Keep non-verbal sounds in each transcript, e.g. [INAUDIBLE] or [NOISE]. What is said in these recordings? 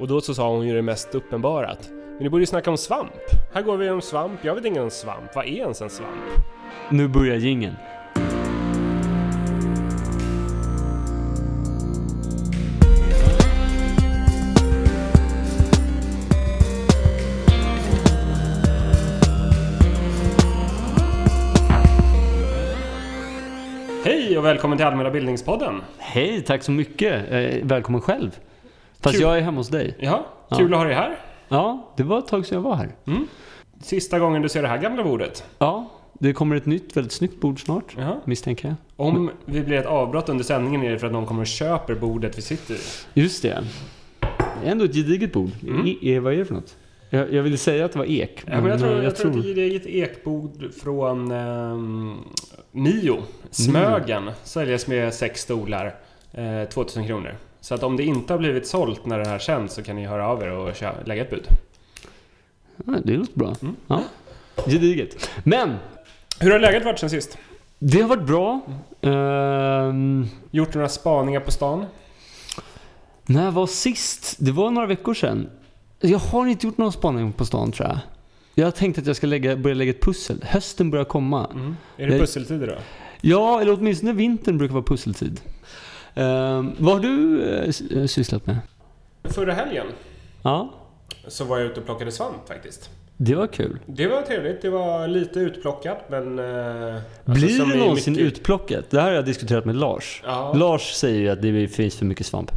Och då så sa hon ju det mest uppenbara att men ni borde ju snacka om svamp. Här går vi om svamp. Jag vet ingen om svamp. Vad är ens en svamp? Nu börjar gingen. Hej och välkommen till Allmänna Bildningspodden. Hej, tack så mycket. Eh, välkommen själv. Fast Kul. jag är hemma hos dig. Ja, kul att ha dig här. Ja, det var ett tag sedan jag var här. Sista gången du ser det här gamla bordet. Ja, det kommer ett nytt väldigt snyggt bord snart, Jaha. misstänker jag. Om vi blir ett avbrott under sändningen är det för att någon kommer och köper bordet vi sitter i. Just det. Det är ändå ett gediget bord. Mm. E- e- vad är det för något? Jag, jag ville säga att det var ek. Ja, men jag tror, eh, jag tror att det är ett ekbord från ehm, Mio. Smögen säljs med sex stolar. Eh, 2000 kronor. Så att om det inte har blivit sålt när det här sänds så kan ni höra av er och kö- lägga ett bud. Ja, det låter bra. Mm. Ja. Gediget. Men, Hur har läget varit sen sist? det har varit bra. Ehm, Gjort några spaningar på stan? när jag var sist? Det var några veckor sedan. Jag har inte gjort någon spaning på stan tror jag. Jag har tänkt att jag ska lägga, börja lägga ett pussel. Hösten börjar komma. Är det pusseltider då? Ja, eller åtminstone vintern brukar vara pusseltid. Ehm, vad har du eh, sysslat med? Förra helgen Ja, så var jag ute och plockade svamp faktiskt. det var kul. Det var trevligt. Det var lite utplockat men... Alltså Blir det någonsin mycket- utplockat? Det här har jag diskuterat med Lars. Ja. Lars säger ju att det finns för mycket svamp.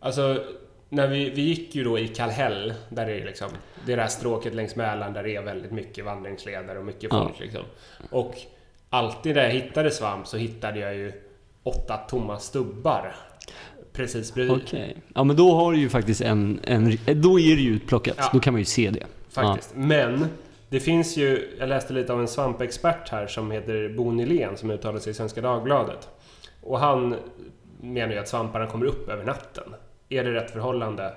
Alltså, när vi, vi gick ju då i Kallhäll, där det är liksom, det är det här stråket längs Mälaren där det är väldigt mycket vandringsleder och mycket Ja. folk liksom. Och alltid där jag hittade svamp så hittade jag ju åtta tomma stubbar. Precis bredvid. Okej. Ja, men då har du ju faktiskt en... en då är det ju utplockat. Ja. Då kan man ju se det. Faktiskt. Men det finns ju, jag läste lite av en svampexpert här som heter Bo Nylén som uttalar sig i Svenska Dagbladet. Och han menar ju att svamparna kommer upp över natten. Är det rätt förhållande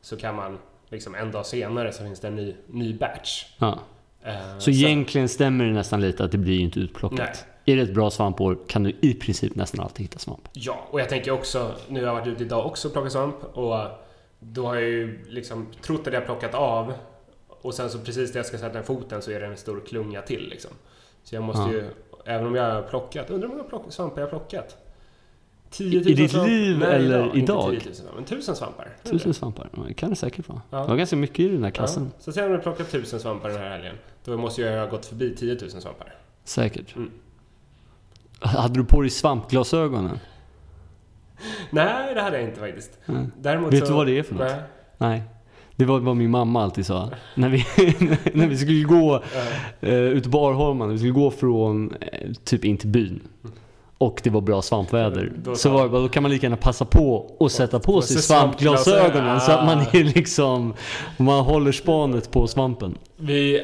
så kan man liksom en dag senare så finns det en ny, ny batch. Ja. Eh, Så egentligen stämmer det nästan lite att det blir ju inte utplockat. Nej. Är det ett bra svampår kan du i princip nästan alltid hitta svamp. Ja, och jag tänker också, nu har jag varit ute idag också och plockat svamp och då har jag ju liksom trott att jag plockat av och sen så precis när jag ska sätta ner foten så är det en stor klunga till liksom. Så jag måste Ja. ju, även om jag har plockat, undrar hur många plock, svampar jag har plockat? 10 I ditt svamp- liv Nej, eller inte idag? 10 000, men 1000 svampar. Tusen svampar. Ja, Det kan det säkert vara. Ja. Det var ganska mycket i den här Ja. kassen. Så säg om jag plockat 1000 svampar den här helgen. Då måste jag ha gått förbi 10 000 svampar. Säkert. Mm. Hade du på dig svampglasögonen? Nej, det hade jag inte faktiskt. Däremot Vet så, du vad det är för något? Nej. Nej. Det var vad min mamma alltid sa. När vi, [LAUGHS] när vi skulle gå eh, ut på Arholman, vi skulle gå från eh, typ in till byn. Och det var bra svampväder. Då så var det då kan man lika gärna passa på och sätta på sig svampglasögonen svampglasögon. så att man är liksom, man håller spanet på svampen. Vi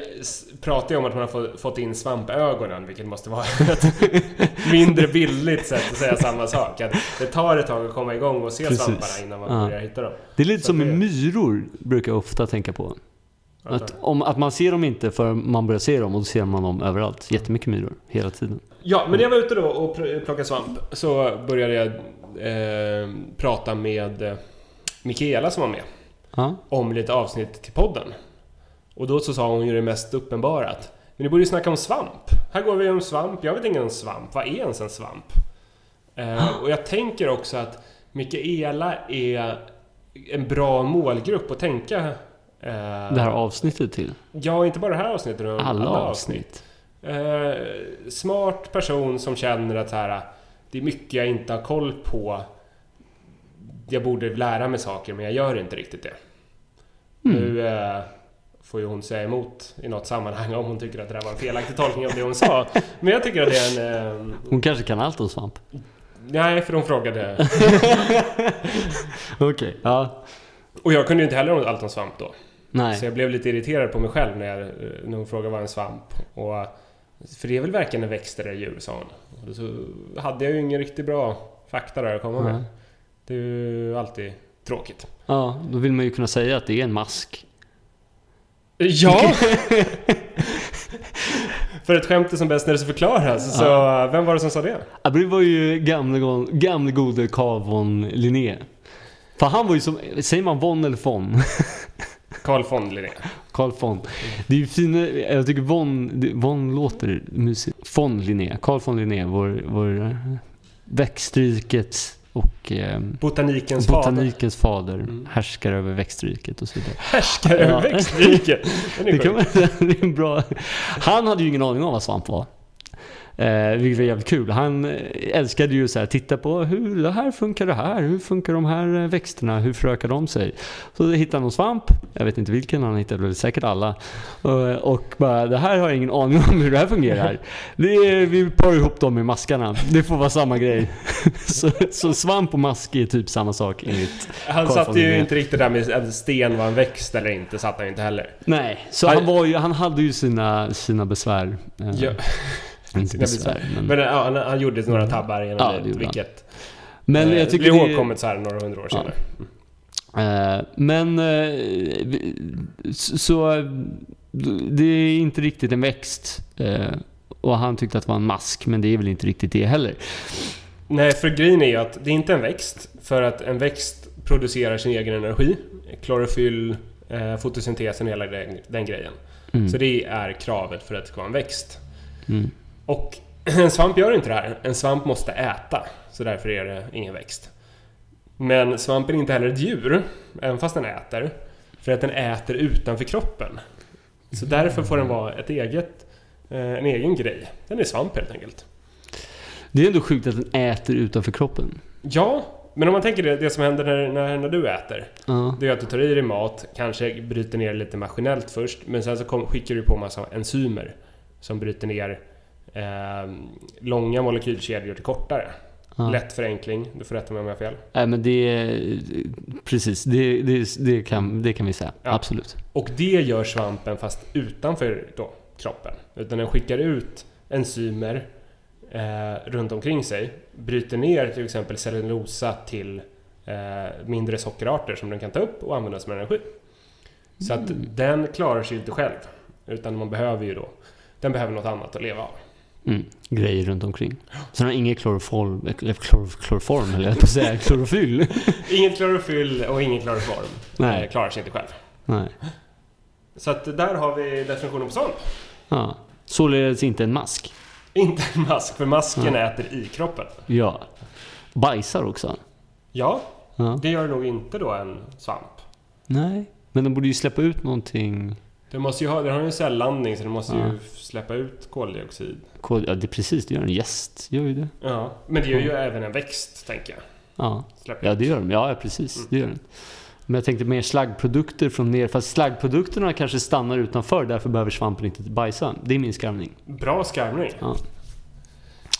pratar ju om att man har få- fått in svampögonen, vilket måste vara [LAUGHS] ett mindre billigt sätt att säga samma sak. Att det tar ett tag att komma igång och se Precis. svamparna innan man Ja. börjar hitta dem. Det är lite Så som med det- myror, brukar jag ofta tänka på. Att, om, att man ser dem inte förrän man börjar se dem och då ser man dem överallt. Jättemycket myror, hela tiden. ja, men när jag var ute då och plockade svamp så började jag eh, prata med eh, Mikaela som var med Ja. om lite avsnitt till podden. Och då så sa hon ju det mest uppenbara att men ni borde ju snacka om svamp. Här går vi om svamp. Jag vet ingen om svamp. Vad är ens en svamp? Eh, och jag tänker också att Mikaela är en bra målgrupp att tänka eh, Det här avsnittet till. Ja, inte bara det här avsnittet utan Alla avsnitt. Eh, smart person som känner att så här, det är mycket jag inte har koll på. Jag borde lära mig saker men jag gör inte riktigt det. Mm. Nu får ju hon säga emot i något sammanhang om hon tycker att det där var en felaktig tolkning av det hon sa. Men jag tycker att det är en... Eh, Hon kanske kan allt om svamp. nej, för hon frågade. [LAUGHS] Okej, ja. Och jag kunde ju inte heller allt om svamp då. Nej. Så jag blev lite irriterad på mig själv när, jag, eh, när hon frågade vad en svamp. Och, för det är väl verkligen en växt eller djur, sa hon. Och så hade jag ju ingen riktigt bra fakta där att komma med. Det är ju alltid tråkigt. Ja, då vill man ju kunna säga att det är en mask. Ja! [LAUGHS] För ett skämt är som bäst när det så förklaras. Så vem var det som sa det? Ja, det var ju gamle, gamle gode Carl von Linné. För han var ju som, säger man von eller von? [LAUGHS] Carl von Linné. Carl von. Det är ju fina, jag tycker von, von låter mysigt. Von Linné, Carl von Linné, vår, vår eh, växtriket och eh, Botanikens fader. botanikens fader. Mm. Härskare över växtriket och så vidare. Härskare Ja. över växtriket. [LAUGHS] Det kan man, [LAUGHS] det är en bra... Han hade ju ingen aning om vad svamp var. Eh, vilket var jävligt kul. Han eh, älskade ju så här, titta på hur det här funkar det här. Hur funkar de här eh, växterna? Hur förökar de sig? Så hittade han någon svamp. Jag vet inte vilken, han hittade väl säkert alla. Och, och bara, det här har jag ingen aning om hur det här fungerar. Det är, vi parar ihop dem med maskarna. Det får vara samma grej. [LAUGHS] så, så svamp och mask är typ samma sak enligt Han satte von ju inte riktigt där med att sten var en växt eller inte, satt han inte heller. Nej, så Han- han, var ju, han hade ju sina, sina besvär. Eh, Ja. Inte Sina besvär, men, Men ja, han, han gjorde några tabbar genom Ja, det han. vilket men eh, jag tycker blir det, ihågkommet så här några hundra år senare. eh, Men eh, så, det är inte riktigt en växt. Och han tyckte att det var en mask, men det är väl inte riktigt det heller. Nej, för grejen är ju att det är inte en växt. För att en växt producerar sin egen energi. Klorofyll, fotosyntesen, hela den, den grejen. Mm. Så det är kravet för att det ska vara en växt. Mm. Och [CLEARS THROAT] en svamp gör inte det här. En svamp måste äta. Så därför är det ingen växt. Men svampen är inte heller ett djur, även fast den äter. För att den äter utanför kroppen. Så därför får den vara ett eget, eh, en egen grej. Den är svamp helt enkelt. Det är ändå sjukt att den äter utanför kroppen. Ja, men om man tänker det, det som händer när, när, när du äter. Ja. Det är att du tar i dig mat, kanske bryter ner lite maskinellt först. Men sen så kom, skickar du på massa enzymer. Som bryter ner eh, långa molekylkedjor till kortare. Ja. Lätt förenkling, du får rätta mig om jag har fel. Nej men det är... Precis, det, det, det, kan, det kan vi säga. Ja. Absolut. Och det gör svampen fast utanför då, kroppen. Utan den skickar ut enzymer eh, runt omkring sig. Bryter ner till exempel cellulosa till eh, mindre sockerarter som den kan ta upp och använda som energi. Så att den klarar sig inte själv. Utan man behöver ju då, den behöver något annat att leva av. Mm. Grejer runt omkring. Så den har ingen kloroform, klor, kloroform eller jag på säga, [LAUGHS] klorofyll. Inget klorofyll och ingen kloroform. Nej. Eh, klarar sig inte själv. Nej. Så att där har vi definitionen på svamp. Ja. Således inte en mask. Inte en mask, för masken Ja. äter i kroppen. Ja. Bajsar också. Ja, Ja. det gör nog inte då en svamp. Nej. Men de borde ju släppa ut någonting. Den, måste ju ha, den har ju en cellandning så den måste Ja. ju släppa ut koldioxid. Kol- Ja, det är precis. Det gör en gäst. Gör ju det. Ja, men det gör ju även en växt, tänker jag. Ja. Släpper Ja, det gör de. Ja, ja, precis. Mm. Det gör den. Men jag tänkte mer slaggprodukter från ner. Fast slaggprodukterna kanske stannar utanför. Därför behöver svampen inte bajsa. Det är min skarvning. Bra skarvning. Ja.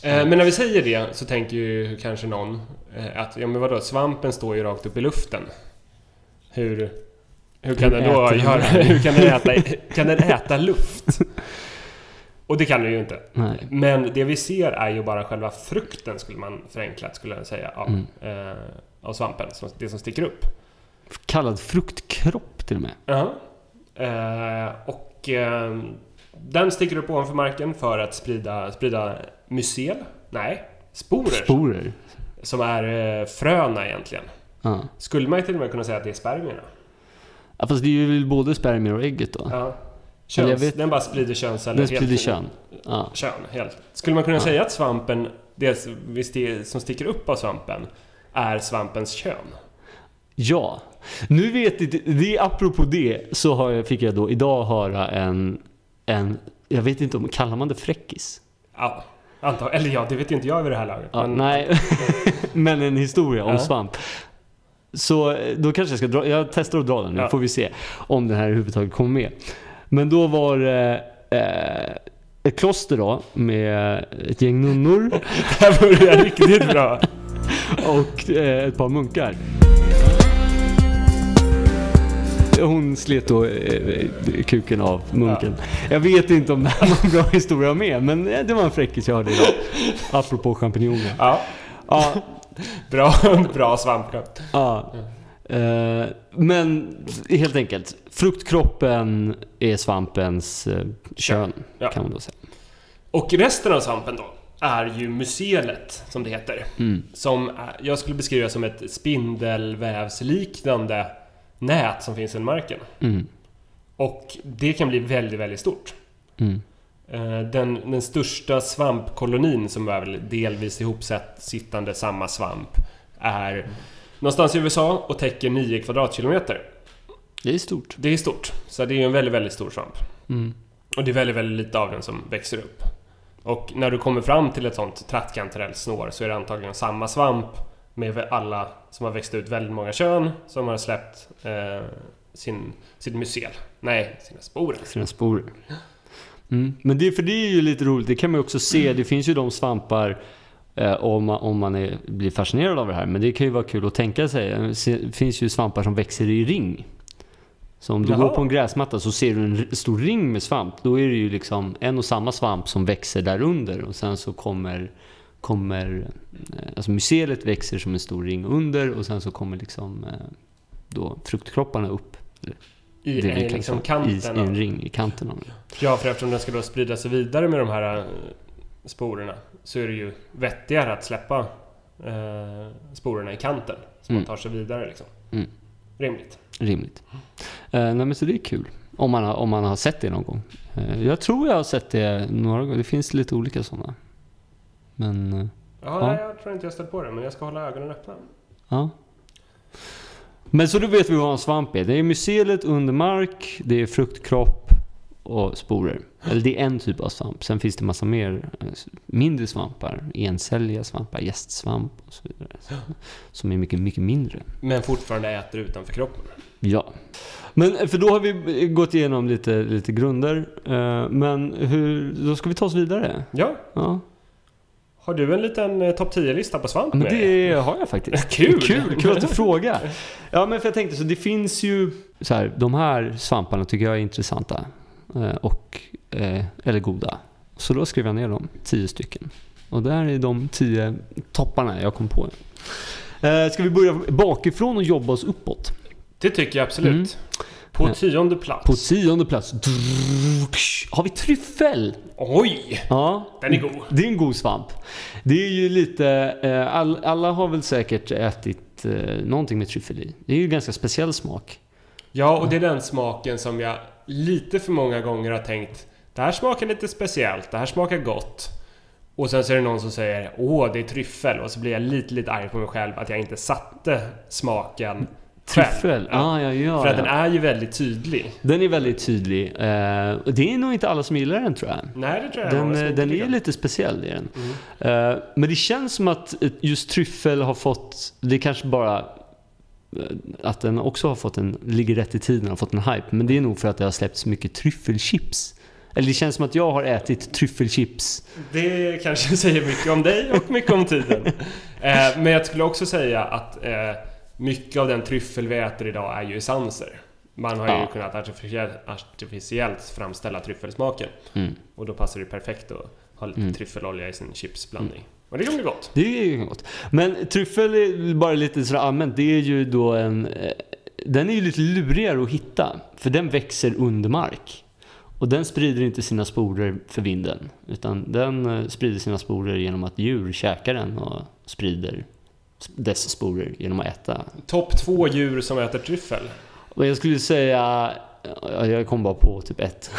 Eh, men när vi säger det så tänker ju kanske någon eh, att, ja men vadå, svampen står ju rakt upp i luften. Hur, hur kan Hur den då göra, [LAUGHS] hur kan den äta, kan den äta luft? Och det kan den ju inte. Nej. Men det vi ser är ju bara själva frukten, skulle man förenklat skulle jag säga, av, Mm. eh, av svampen. Det som sticker upp. Kallad fruktkropp till och med. Ja. Eh, och eh, den sticker upp ovanför marken för att sprida, sprida mycel. Nej, sporer. Sporer. som är eh, fröna egentligen. Ja. Skulle man ju till och med kunna säga att det är spermierna. Ja. Fast det är ju både spermier och ägget då. Ja. Eller Köns, vet- Den bara sprider könsceller. Den helt sprider till- kön. Ja. Kön, helt. Skulle man kunna Ja. säga att svampen, det visst det som sticker upp av svampen, är svampens kön? Ja. Nu vet inte, det apropå det så har jag, fick jag då idag höra en, en, jag vet inte om, kallar man det fräckis? Ja, antar, eller ja, det vet inte jag vid det här laget. Ja, men- nej, [LAUGHS] men en historia om svamp. Så eh, då kanske jag ska dra, jag testar att dra den nu Ja. får vi se om den här överhuvudtaget kommer med. Men då var det eh, ett kloster då med ett gäng nunnor [LAUGHS] Det här börjar riktigt bra. [LAUGHS] och eh, ett par munkar. Hon slet då eh, kuken av munken. Jag vet inte om det här var en bra historia med, men eh, det var en fräckis jag hörde idag. Apropå champinjoner. Ja, Ja, bra, bra svampkropp. Ja. Eh, men helt enkelt, fruktkroppen är svampens eh, kön, Ja. kan man då säga. Och resten av svampen då? är ju mycelet, som det heter. Mm. Som jag skulle beskriva som ett spindelvävsliknande nät som finns i marken. Mm. Och det kan bli väldigt, väldigt stort. Mm. Eh, Den, den största svampkolonin som är väl delvis sittande samma svamp är någonstans i USA och täcker 9 kvadratkilometer. Det är stort. Det är stort, så det är en väldigt, väldigt stor svamp. Mm. Och det är väldigt, väldigt lite av den som växer upp. Och när du kommer fram till ett sånt trattkantarellsnår så är det antagligen samma svamp med alla som har växt ut väldigt många kön som har släppt eh, sin, sitt mycel. Nej, sina sporer. Sina sporer. Mm. Men det, för det är ju lite roligt, det kan man ju också se. Det finns ju de svampar eh, om man, om man är, blir fascinerad av det här. Men det kan ju vara kul att tänka sig. Det finns ju svampar som växer i ring. Så om du Jaha. går på en gräsmatta så ser du en stor ring med svamp. Då är det ju liksom en och samma svamp som växer där under. Och sen så kommer, kommer eh, alltså mycelet växer som en stor ring under och sen så kommer liksom eh, då fruktkropparna upp. I, Det vi kan liksom i, kanten. i en av- ring i kanten av den. Ja, för eftersom den ska då sprida sig vidare med de här eh, sporerna så är det ju vettigare att släppa eh, sporerna i kanten. Så Mm. man tar sig vidare liksom. Mm. Rimligt. Rimligt. Eh, nej men så det är kul. Om man, har, om man har sett det någon gång. Eh, jag tror jag har sett det några gånger. Det finns lite olika sådana. Men, eh, Ja, Ja. Nej, jag tror inte jag stött på det, men jag ska hålla ögonen öppna. ja. Men så då vet vi vad en svamp är. Det är mycelet under mark, det är fruktkropp och sporer. Eller det är en typ av svamp. Sen finns det massa mer eh, mindre svampar. Encelliga svampar, gästsvamp och så vidare. Som är mycket, mycket mindre. Men fortfarande äter utanför kroppen. Ja. Men eh, för då har vi gått igenom lite, lite grunder. Eh, Men hur, då ska vi ta oss vidare. Ja, Ja, har du en liten eh, topp 10-lista på svamp med det har jag faktiskt. [LAUGHS] Kul! Kul, kul att du [LAUGHS] frågar. Ja, men för jag tänkte så det finns ju så här, de här svamparna tycker jag är intressanta. eh, Och, eh, eller goda. Så då skrev jag ner dem, tio stycken. Och där är de tio topparna jag kom på. Ska vi börja bakifrån och jobba oss uppåt? Det tycker jag absolut. Mm. På Ja. tionde plats. På tionde plats har vi tryffel. Oj! Ja, Den är god. Det är en god svamp. Det är ju lite, eh, all, alla har väl säkert ätit eh, någonting med tryffel i. Det är ju ganska speciell smak. Ja, och det är den smaken som jag lite för många gånger har tänkt Det här smakar lite speciellt, det här smakar gott. Och sen så är det någon som säger Åh, det är tryffel. Och så blir jag lite, lite arg på mig själv att jag inte satte smaken Tryffel? Ja, ah, ja, ja. För att den är ju väldigt tydlig. Den är väldigt tydlig. Eh, och det är nog inte alla som gillar den tror jag. Nej, det tror jag Den, som eh, den är tycker. lite speciell. Är den. Mm. Eh, men det känns som att just tryffel har fått, det kanske bara eh, att den också har fått en, ligger rätt i tiden och har fått en hype. Men det är nog för att det har släppts mycket tryffelchips. Eller det känns som att jag har ätit tryffelchips. Det kanske [LAUGHS] säger mycket om dig och mycket om tiden. [LAUGHS] Eh, men jag skulle också säga att eh, mycket av den tryffel vi äter idag är ju essenser. Man har ju Ja. kunnat artificiellt, artificiellt framställa tryffelsmaken. Mm. Och då passar det perfekt att ha lite Mm. tryffelolja i sin chipsblandning. Och det kan bli gott. Det är ju gott. Men tryffel är bara lite sådär allmänt. Det är ju då en... eh, Den är ju lite lurigare att hitta. För den växer under mark. Och den sprider inte sina sporer för vinden. Utan den eh, sprider sina sporer genom att djur käkar den och sprider dess sporer genom att äta. Topp två djur som äter tryffel. Jag skulle säga... ja, Jag kom bara på typ ett.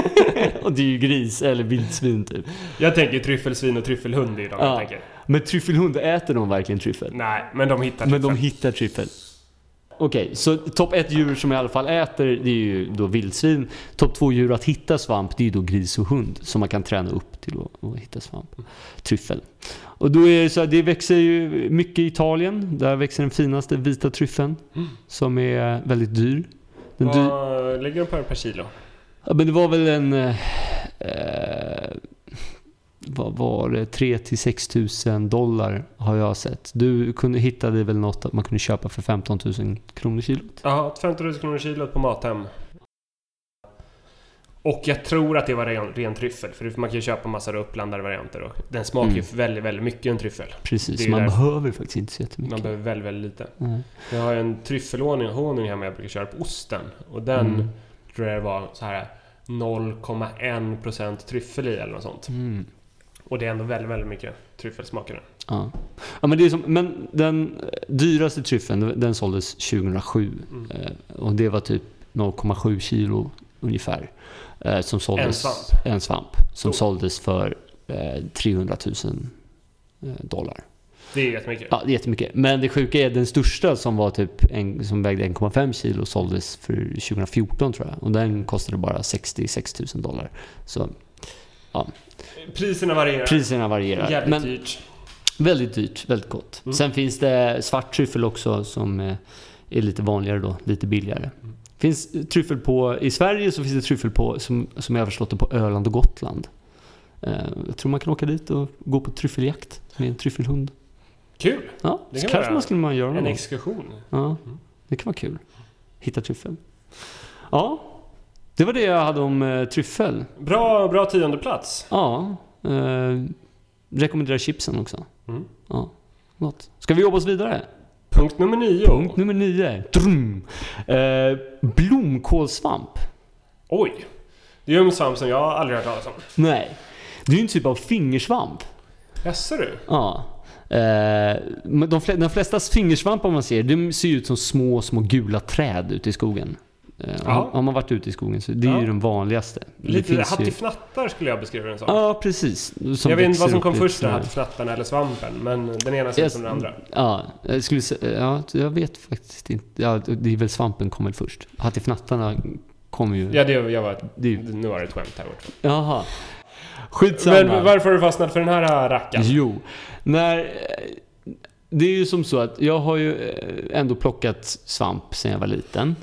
[LAUGHS] och det är ju gris eller vildsvin typ. Jag tänker tryffelsvin och tryffelhund är ju de Ja. jag tänker. Men tryffelhund, äter de verkligen tryffel? Nej, men de hittar Men de tryffel. hittar tryffel. Okej, så topp ett djur som jag i alla fall äter, det är ju då vildsvin. Topp två djur att hitta svamp, det är ju då gris och hund. Som man kan träna upp till att, hitta svamp. Tryffel. Och då är det så här, det växer ju mycket i Italien. Där växer den finaste vita tryffeln. Mm. Som är väldigt dyr. Den dyr Vad ligger de på per kilo? ja, men det var väl en... Eh, eh, vad var det? 3 till 6 tusen dollar har jag sett. Du kunde, hittade väl något att man kunde köpa för 15 000 kronor kilot? Ja, 15 000 kronor kilot på Mathem. Och jag tror att det var ren, ren tryffel, för man kan ju köpa massor av uppblandade varianter och den smakar ju Mm. väldigt, väldigt mycket en tryffel. Precis, man därför- behöver faktiskt inte så jättemycket. Man behöver väldigt, väldigt lite. Nej. Jag har en tryffelhonung honung hemma jag brukar köra på osten. Och den Mm. tror jag det var så här 0,1% tryffel i eller något sånt. Mm. Och det är ändå väldigt, väldigt mycket tryffelsmak i den. Ja. ja men, det är som, men den dyraste tryffeln, den såldes 2007. Mm. Eh, och det var typ 0,7 kilo ungefär. Eh, som såldes, En svamp. En svamp. Som Oh. såldes för eh, 300 000 eh, dollar. Det är jättemycket. Ja, det är jättemycket. Men det sjuka är den största som var typ en, som vägde 1,5 kilo såldes för 2014 tror jag. Och den kostade bara 66 000 dollar. Så Priserna varierar. priserna varierar. Jävligt Men dyrt. väldigt dyrt, väldigt gott. Mm. Sen finns det svart tryffel också som eh, är lite vanligare då, lite billigare. Mm. Finns tryffel på, I Sverige så finns det tryffel på, som, som jag har förstått det, på Öland och Gotland. Eh, jag tror man kan åka dit och gå på tryffeljakt med en tryffelhund. Kul! Ja, Det så kan kanske man skulle man göra någon En gång. exkursion. Ja, det kan vara kul. Hitta tryffel. Ja, det var det jag hade om eh, tryffel. Bra, bra tionde plats. Ja, eh, rekommenderar chipsen också. Mm. Ja, gott. Ska vi jobba oss vidare? Punkt nummer nio. Punkt nummer nio. Drum. Eh, blomkålsvamp. Oj! Det är ju en svamp som jag aldrig hört talas om. Nej, det är ju en typ av fingersvamp. Jaså du? Ja. Eh, men de, de flesta fingersvampar man ser, de ser ut som små, små gula träd ute i skogen. Eh, Ja. har, har man varit ute i skogen så det är Ja. ju den vanligaste. Lite finns ju- hattifnattar skulle jag beskriva den som. Ja, precis. Som jag vet inte vad som kom först, hattifnattarna eller svampen. Men den ena ser ut som den andra. Ja, jag skulle ja, jag vet faktiskt inte. Ja, det är väl svampen kom väl först. Hattifnattarna kommer ju... Ja, det jag var... Det Nu var det ett skämt här borta. Jaha. Skitsamma. Men varför har du fastnat för den här rackaren? Jo, när... Det är ju som så att jag har ju eh, ändå plockat svamp sedan jag var liten.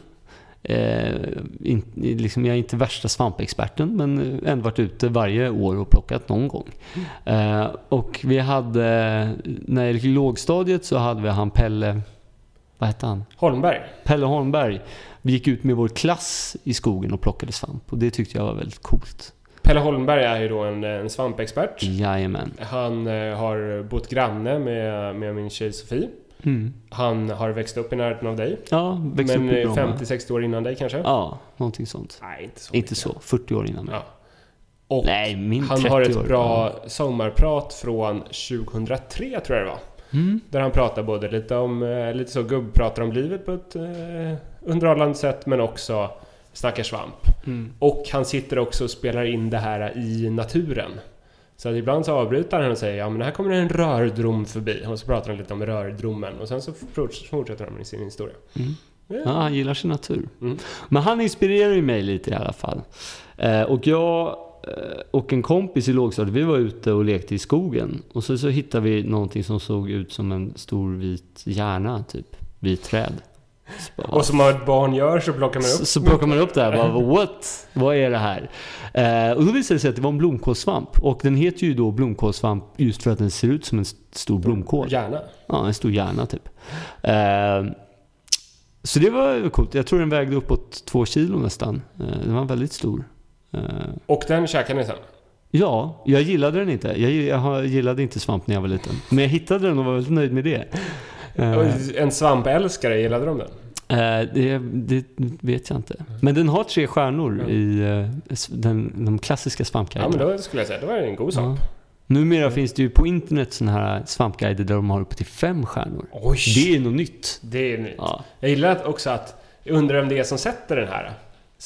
Eh, in, liksom, jag är inte värsta svampexperten men ändå varit ute varje år och plockat någon gång. Eh, och vi hade, när jag gick i lågstadiet så hade vi han Pelle, vad hette han? Holmberg. Pelle Holmberg. Vi gick ut med vår klass i skogen och plockade svamp och det tyckte jag var väldigt coolt. Pelle Holmberg är ju då en, en svampexpert. Jajamän. Han eh, har bott granne med, med min tjej Sofie. Mm. Han har växt upp i närheten av dig. Ja, växte men upp i eh, Bromma. 50-60 år innan dig kanske? Ja, någonting sånt. Nej, inte så. Inte så, 40 år innan mig. Ja. Och Nej, min han 30 har ett år. bra sommarprat från 2003 tror jag det var. Mm. Där han pratar både lite om, eh, lite så gubbpratar om livet på ett eh, underhållande sätt men också snackar svamp. Mm. Och han sitter också och spelar in det här i naturen. Så att ibland så avbryter han och säger ja men här kommer en rördrom förbi. Och så pratar han lite om rördromen och sen så forts- fortsätter han med sin historia. Mm. Ja. Ja, han gillar sin natur. Mm. Men han inspirerar ju mig lite i alla fall. Eh, och jag eh, och en kompis i lågstadiet, vi var ute och lekte i skogen. Och så, så hittade vi någonting som såg ut som en stor vit hjärna, typ. Vit träd. Så Och som ett barn gör så plockar man Så, upp. så plockar man upp det här bara, what? Vad är det här? Eh, och då visade det sig att det var en blomkålssvamp. Och den heter ju då blomkålssvamp just för att den ser ut som en st- stor blomkål. Gärna. Ja, en stor hjärna typ. Eh, så det var coolt. Jag tror den vägde uppåt två kilo nästan. Eh, den var väldigt stor. Eh, Och den käkar ni sen? ja, jag gillade den inte. Jag, gillade inte svamp när jag var liten. Men jag hittade den och var väldigt nöjd med det. Eh, En svampälskare, gillade de den? Eh, det, det vet jag inte. Men den har tre stjärnor Mm. i eh, den, de klassiska Ja svampguiderna. men då skulle jag säga, det var en god svamp. Ja. Numera finns det ju på internet såna här svampguider där de har upp till fem stjärnor. Oj! Det är något nytt. Det är nytt. Ja. Jag gillar också att, jag undrar om det är som sätter den här.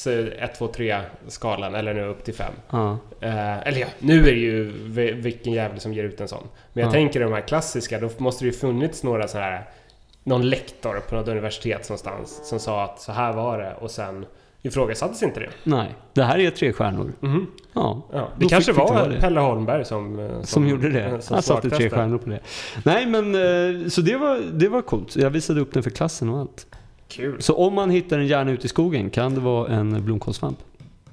Så 1, 2, 3 skalan, eller nu upp till 5. Ja. Eh, eller ja, nu är det ju vi- vilken jävel som ger ut en sån. Men jag Ja. tänker de här klassiska, då måste det ju funnits några så här någon lektor på något universitet någonstans som sa att så här var det och sen ifrågasattes inte det. Nej, det här är tre stjärnor. Mhm. Ja. Ja, det kanske var det. Pelle Holmberg som... eh, Som, Som, gjorde det. som Han satte tre stjärnor på det. Nej men, eh, så det var, det var coolt. Jag visade upp den för klassen och allt. Kul. Så om man hittar en hjärna ute i skogen kan det vara en blomkålssvamp.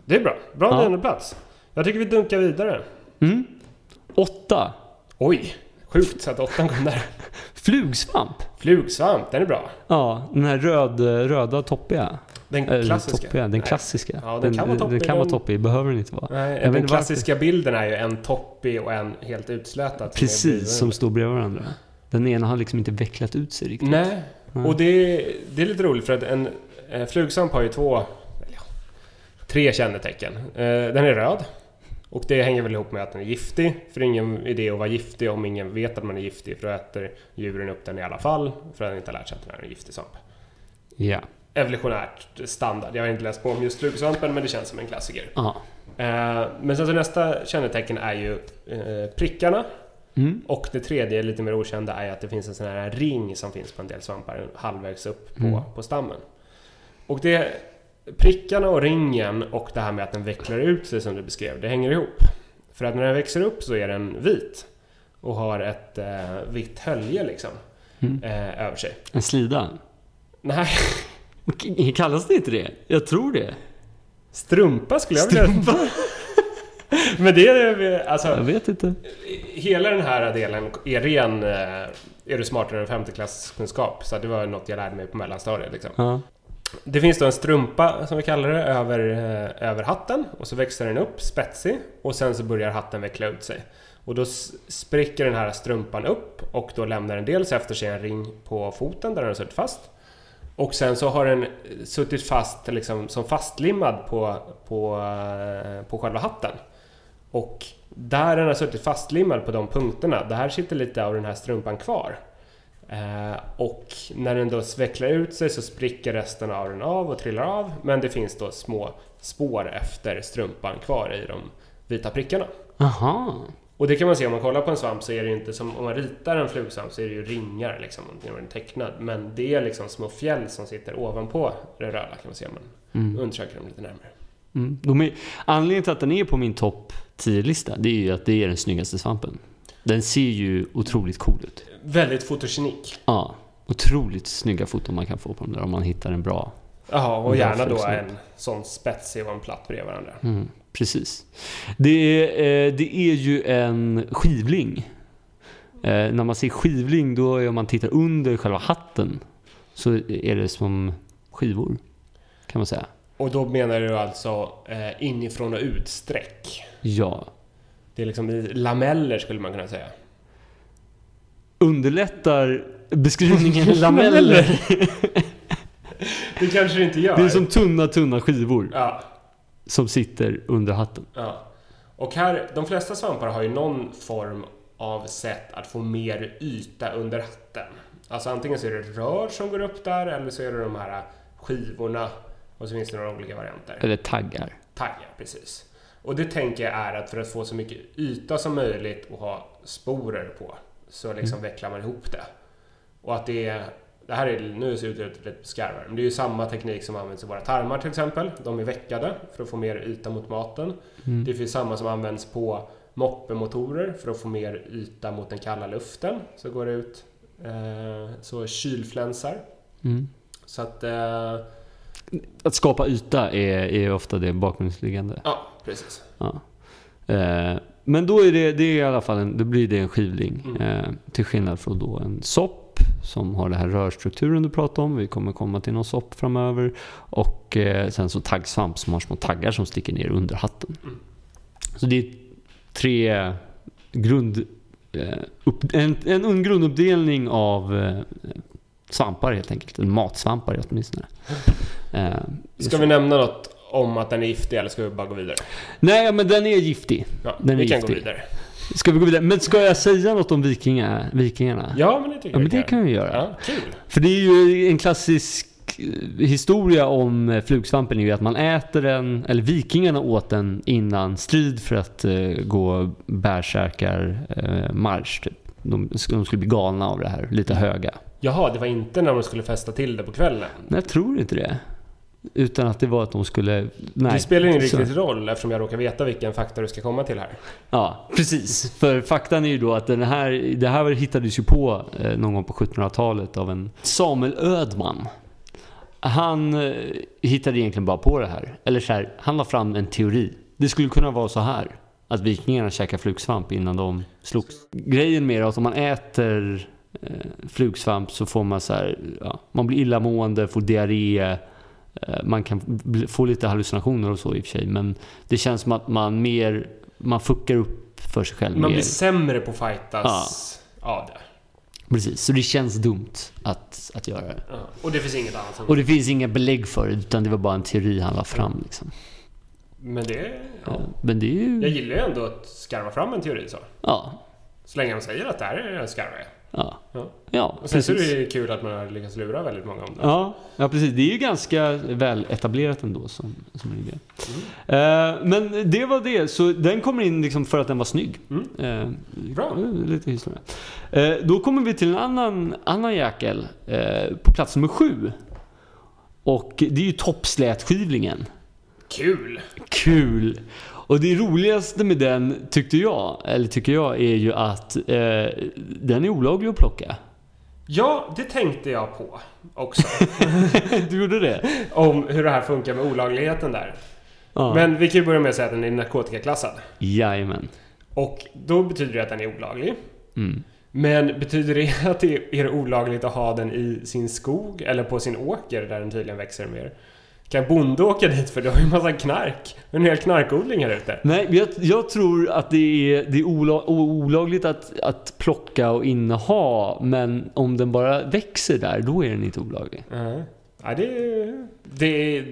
Det är bra. Bra Ja. plats. Jag tycker vi dunkar vidare. Mm. Åtta. Oj! Sjukt att åttan kom där. [LAUGHS] Flugsvamp. Flugsvamp, den är bra. Ja, den här röd, röda toppiga. Den klassiska. Toppiga, den klassiska. Ja, den kan vara toppig, Den kan vara den- toppig, behöver den inte vara. Nej, den klassiska bilden är ju en toppig och en helt utslätad. som Precis, som står bredvid varandra. Den ena har liksom inte vecklat ut sig riktigt. Nej, Och det, det är lite roligt för att en eh, flugsvamp har ju två... Tre kännetecken. Eh, den är röd. Och det hänger väl ihop med att den är giftig, för det är ingen idé att vara giftig om ingen vet att man är giftig, för då äter djuren upp den i alla fall, för att den inte har lärt sig att den är en giftig svamp. Ja. Evolutionärt standard. Jag har inte läst på om just flugsvampen, men det känns som en klassiker. Eh, men sen så nästa kännetecken är ju prickarna. Mm. Och det tredje, lite mer okända, är att det finns en sån här ring som finns på en del svampar halvvägs upp på, Mm. på stammen. Och det, prickarna och ringen och det här med att den vecklar ut sig som du beskrev, det hänger ihop. För att när den växer upp så är den vit och har ett eh, vitt hölje liksom Mm. eh, över sig. En slida. Nej, [LAUGHS] Kallas det inte det? Jag tror det. strumpa skulle jag vilja [LAUGHS] [LAUGHS] Men det är alltså... Jag vet inte. Hela den här delen är ren... eh, Är du smartare än femteklasskunskap? Så det var något jag lärde mig på mellanstadiet. Liksom. Ja. Det finns då en strumpa, som vi kallar det, över, eh, över hatten. Och så växer den upp, spetsig. Och sen så börjar hatten veckla ut sig. Och då spricker den här strumpan upp och då lämnar den dels efter sig en ring på foten där den har suttit fast. Och sen så har den suttit fast liksom, som fastlimmad på, på, eh, på själva hatten. Och där den har suttit fastlimmad på de punkterna, där sitter lite av den här strumpan kvar. Eh, och när den då vecklar ut sig så spricker resten av den av och trillar av. Men det finns då små spår efter strumpan kvar i de vita prickarna. Aha. Och det kan man se om man kollar på en svamp så är det ju inte som om man ritar en flugsvamp så är det ju ringar liksom när den är tecknad. Men det är liksom små fjäll som sitter ovanpå det röda kan man se om man Mm. undersöker dem lite närmare. Mm. De är, anledningen till att den är på min topp 10-lista, det är ju att det är den snyggaste svampen. Den ser ju otroligt cool ut. Väldigt fotogenik. Ja, otroligt snygga foton man kan få på dem där om man hittar en bra. Jaha, och gärna då en sån spetsig och en platt bredvid varandra. Mm, precis. Det är, eh, det är ju en skivling. Eh, när man ser skivling, då är om man tittar under själva hatten så är det som skivor. Kan man säga. Och då menar du alltså eh, inifrån och ut streck? Ja. Det är liksom lameller skulle man kunna säga. Underlättar beskrivningen [LAUGHS] lameller. Det kanske det inte gör. Det är som tunna, tunna skivor Ja, som sitter under hatten. ja. Och här, de flesta svampar har ju någon form av sätt att få mer yta under hatten. Alltså antingen så är det rör som går upp där eller så är det de här skivorna och så finns det några olika varianter. Eller taggar. Taggar, precis. Och det tänker jag är att för att få så mycket yta som möjligt och ha sporer på så liksom vecklar man ihop det. Och att det är, det här är, nu ser det ut lite skarvare, men det är ju samma teknik som används i våra tarmar till exempel. De är veckade för att få mer yta mot maten. Mm. Det finns samma som används på moppemotorer för att få mer yta mot den kalla luften. Så går det ut eh, så kylflänsar. Mm. Så att, eh, Att skapa yta är, är ofta det bakgrundsliggande. ja precis. Ja. Eh, men då är det, det är i alla fall en, då blir det en skivling. Mm. Eh, till skillnad från då en sopp som har den här rörstrukturen du pratade om. Vi kommer komma till någon sopp framöver. Och eh, sen så taggsvamp som har små taggar som sticker ner under hatten. Mm. Så det är tre grund... Eh, upp, en, en grunduppdelning av eh, svampar helt enkelt. En matsvampar åtminstone. Eh, Ska vi nämna något om att den är giftig eller ska vi bara gå vidare? Nej, men den är giftig. Ja, Den är vi kan giftig. gå vidare. Ska vi gå vidare? Men ska jag säga något om vikinga, vikingarna? Ja, men det tycker Ja, men det kan vi göra. Ja, kul. För det är ju en klassisk eh, historia om eh, flugsvampen är ju att man äter den, eller vikingarna åt den innan strid för att eh, gå bärsärkar marsch typ. De, de skulle bli galna av det här, lite höga. Jaha, det var inte när de skulle festa till det på kvällen. Men jag tror inte det. Utan att det var att de skulle... Nej. det spelar ingen så- riktigt roll eftersom jag råkar veta vilken fakta du ska komma till här. Ja, precis. För faktan är ju då att den här, det här hittades ju på eh, någon gång på 1700-talet av en Samuel Ödman. Han eh, hittade egentligen bara på det här. Eller så här, han la fram en teori. Det skulle kunna vara så här. Att vikingarna käkade flugsvamp innan de slogs. Grejen med det är att om man äter flugsvamp så får man så här, ja, man blir illamående, får diarré. eh, Man kan få lite hallucinationer och så i och för sig. Men det känns som att man mer, man fuckar upp för sig själv Man mer. blir sämre på att fightas av det. Precis, så det känns dumt att, att göra det. Ja. Och det finns inget annat. Och det finns inga belägg för det, utan det var bara en teori han la fram. Liksom. Men det... Ja. Eh, Men det är Jag ju... gillar ju ändå att skarva fram en teori så. Ja. Så länge de säger att det här är en skarve. Ja. Ja. Ja, Och sen så är precis. det ju kul att man har lyckats lura väldigt många om det. Ja, ja, precis. Det är ju ganska väl etablerat ändå som, som en idé. Mm. Eh, men det var det. Så den kommer in liksom för att den var snygg. Mm. Eh, Bra. Lite historia. Eh, då kommer vi till en annan, annan jäkel. Eh, på plats nummer sju. Och det är ju toppslätskivlingen. Kul! Kul! Och det roligaste med den tyckte jag, eller tycker jag, är ju att eh, den är olaglig att plocka. Ja, det tänkte jag på också. [LAUGHS] du gjorde det? om hur det här funkar med olagligheten där. Ja. Men vi kan ju börja med att säga att den är narkotikaklassad. Jajamän. Och då betyder det att den är olaglig. Mm. Men betyder det att det är olagligt att ha den i sin skog eller på sin åker där den tydligen växer mer? Kan bonde åka dit för det har ju en massa knark? En hel knarkodling här ute. Nej, men jag, jag tror att det är, det är ola, o- olagligt att, att plocka och inneha, men om den bara växer där, då är den inte olaglig. Ja, ja det, det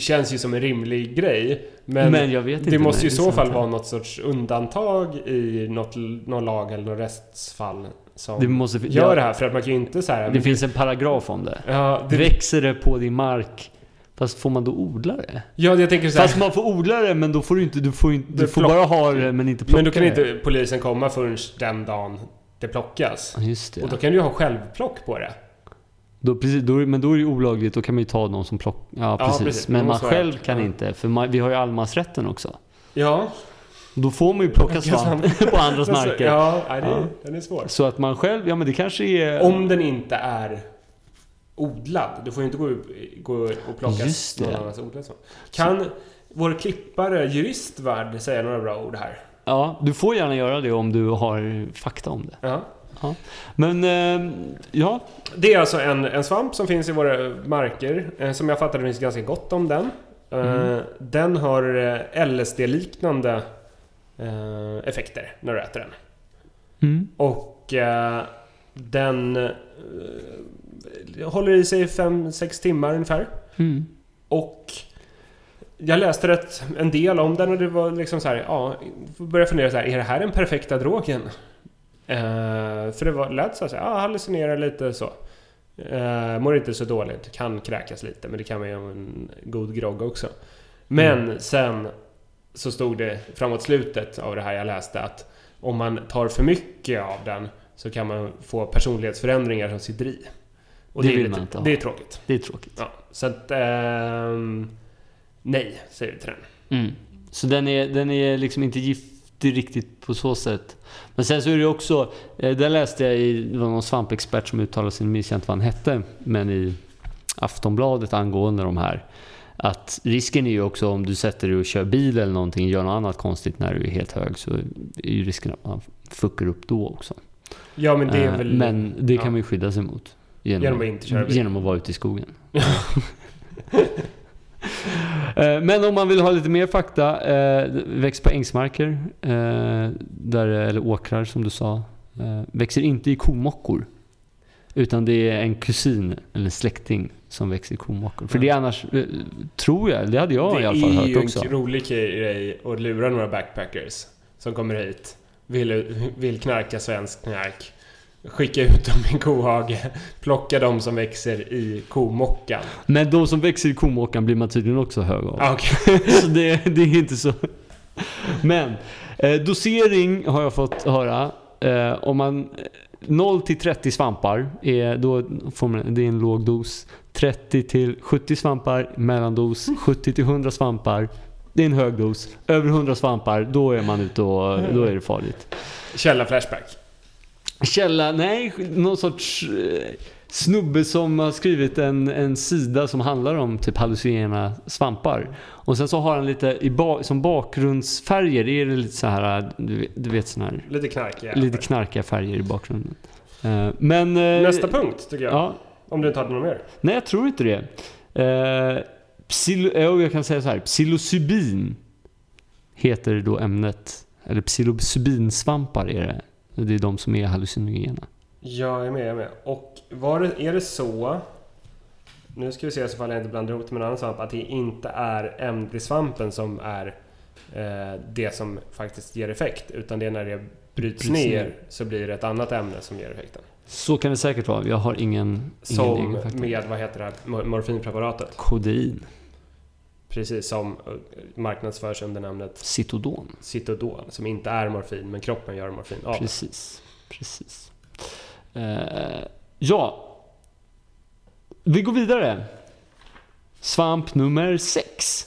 känns ju som en rimlig grej. Men, Men jag vet inte det måste ju i så fall vara något sorts undantag i något, någon lag eller något rättsfall som Det måste, gör ja, det här. För att man kan ju inte så här... Det finns en paragraf om det. ja, det, Växer det på din mark, fast får man då odla det? ja, jag tänker så här, Fast man får odla det, men då får du inte, du får, inte, du får bara ha det, men inte plocka Men då kan det. inte polisen komma förrän den dagen det plockas. Just det. Och då kan du ju ha självplock på det. Då, precis, då, men då är det ju olagligt, då kan man ju ta någon som plockar. Ja, Ja, precis. Men man själv kan inte, för man, vi har ju allemansrätten också. Ja. Då får man ju Plocka [LAUGHS] svamp [LAUGHS] på andras marker. Ja, nej, det, Ja. den är svår. Så att man själv, ja men det kanske är... Om den inte är odlad. Du får ju inte gå, gå och plocka Just någon annans odlad sån. Kan vår klippare, juristvärd, säga några bra ord här? Ja, du får gärna göra det om du har fakta om det. Ja. Men, eh, ja. Det är alltså en, en svamp som finns i våra marker. Eh, som jag fattar det finns ganska gott om den. Eh, Mm. Den har LSD-liknande effekter när du äter den. Mm. Och den håller i sig 5-6 timmar ungefär. Mm. Och jag läste rätt en del om den och det var liksom så här, ja, började fundera så här, är det här den perfekta drogen? Eh, för det var, lät så här, ja, hallucinerar lite så. Eh, mår inte så dåligt, kan kräkas lite, men det kan man ju om en god grogg också. Men sen så stod det framåt slutet av det här jag läste att om man tar för mycket av den så kan man få personlighetsförändringar som sitter i. Och Det det, vill lite, man inte ha. det är tråkigt. Det är tråkigt. Ja, så att... ehm, nej, säger vi till den. Mm. Så den är, den är liksom inte giftig riktigt på så sätt. Men sen så är det också, eh, där läste jag i, det var någon svampexpert som uttalade sig, nu minns jag inte vad han hette, men i Aftonbladet angående de här. Att risken är ju också om du sätter dig och kör bil eller någonting, gör något annat konstigt när du är helt hög, så är ju risken att man fuckar upp då också. Ja, men det är Eh, väl... Men det ja. kan man ju skydda sig mot. Genom, Genom att inte köra bil. Genom att vara ute i skogen. [LAUGHS] Eh, Men om man vill ha lite mer fakta, eh, växer på ängsmarker, eh, där, eller åkrar som du sa. Växer inte i komockor. Utan det är en kusin eller släkting som växer i komockor. För det är annars, tror jag, det hade jag det i alla fall är hört ju också. en rolig grej att lura några backpackers som kommer hit. Vill, vill knarka svensk knark. Skicka ut dem i en kohage. Plocka dem som växer i komockan. Men de som växer i komockan blir man tydligen också hög av. Ah, okej. [LAUGHS] så det, det är inte så. Men eh, dosering har jag fått höra. Eh, om man 0 till 30 svampar, är, då får man, det är en låg dos. 30 till 70 svampar, mellandos. 70 till 100 svampar, det är en hög dos. Över 100 svampar, då är man ute och då är det farligt. Källa Flashback. Källa, nej, någon sorts eh, snubbe som har skrivit en, en sida som handlar om typ hallucinogena svampar. Och sen så har han lite, i ba, som bakgrundsfärger, är det lite så här, du du vet sån här, Lite knarkiga. lite knarkiga färger i bakgrunden. Eh, men... eh, Nästa punkt, tycker jag. Ja, Om du inte hade något mer. nej jag tror inte det. Uh, psil, ja, jag kan säga så här, psilocybin heter då ämnet. Eller psilocybinsvampar är det. Det är de som är hallucinogena. Jag är med, jag är med. Och var det, är det så nu ska vi se så fall jag inte blandar ihop det med en annan svamp, att det inte är ämbrisvampen som är eh, det som faktiskt ger effekt. Utan det är när det bryts Bryts ner ner. så blir det ett annat ämne som ger effekten. Så kan det säkert vara. Jag har ingen, ingen Som egen med, vad heter det här, mor- morfinpreparatet. Kodein. Precis som eh, marknadsförs under namnet Citodon. Citodon, som inte är morfin, men kroppen gör morfin av. Precis. Precis. Eh, ja. Vi går vidare. Svamp nummer sex.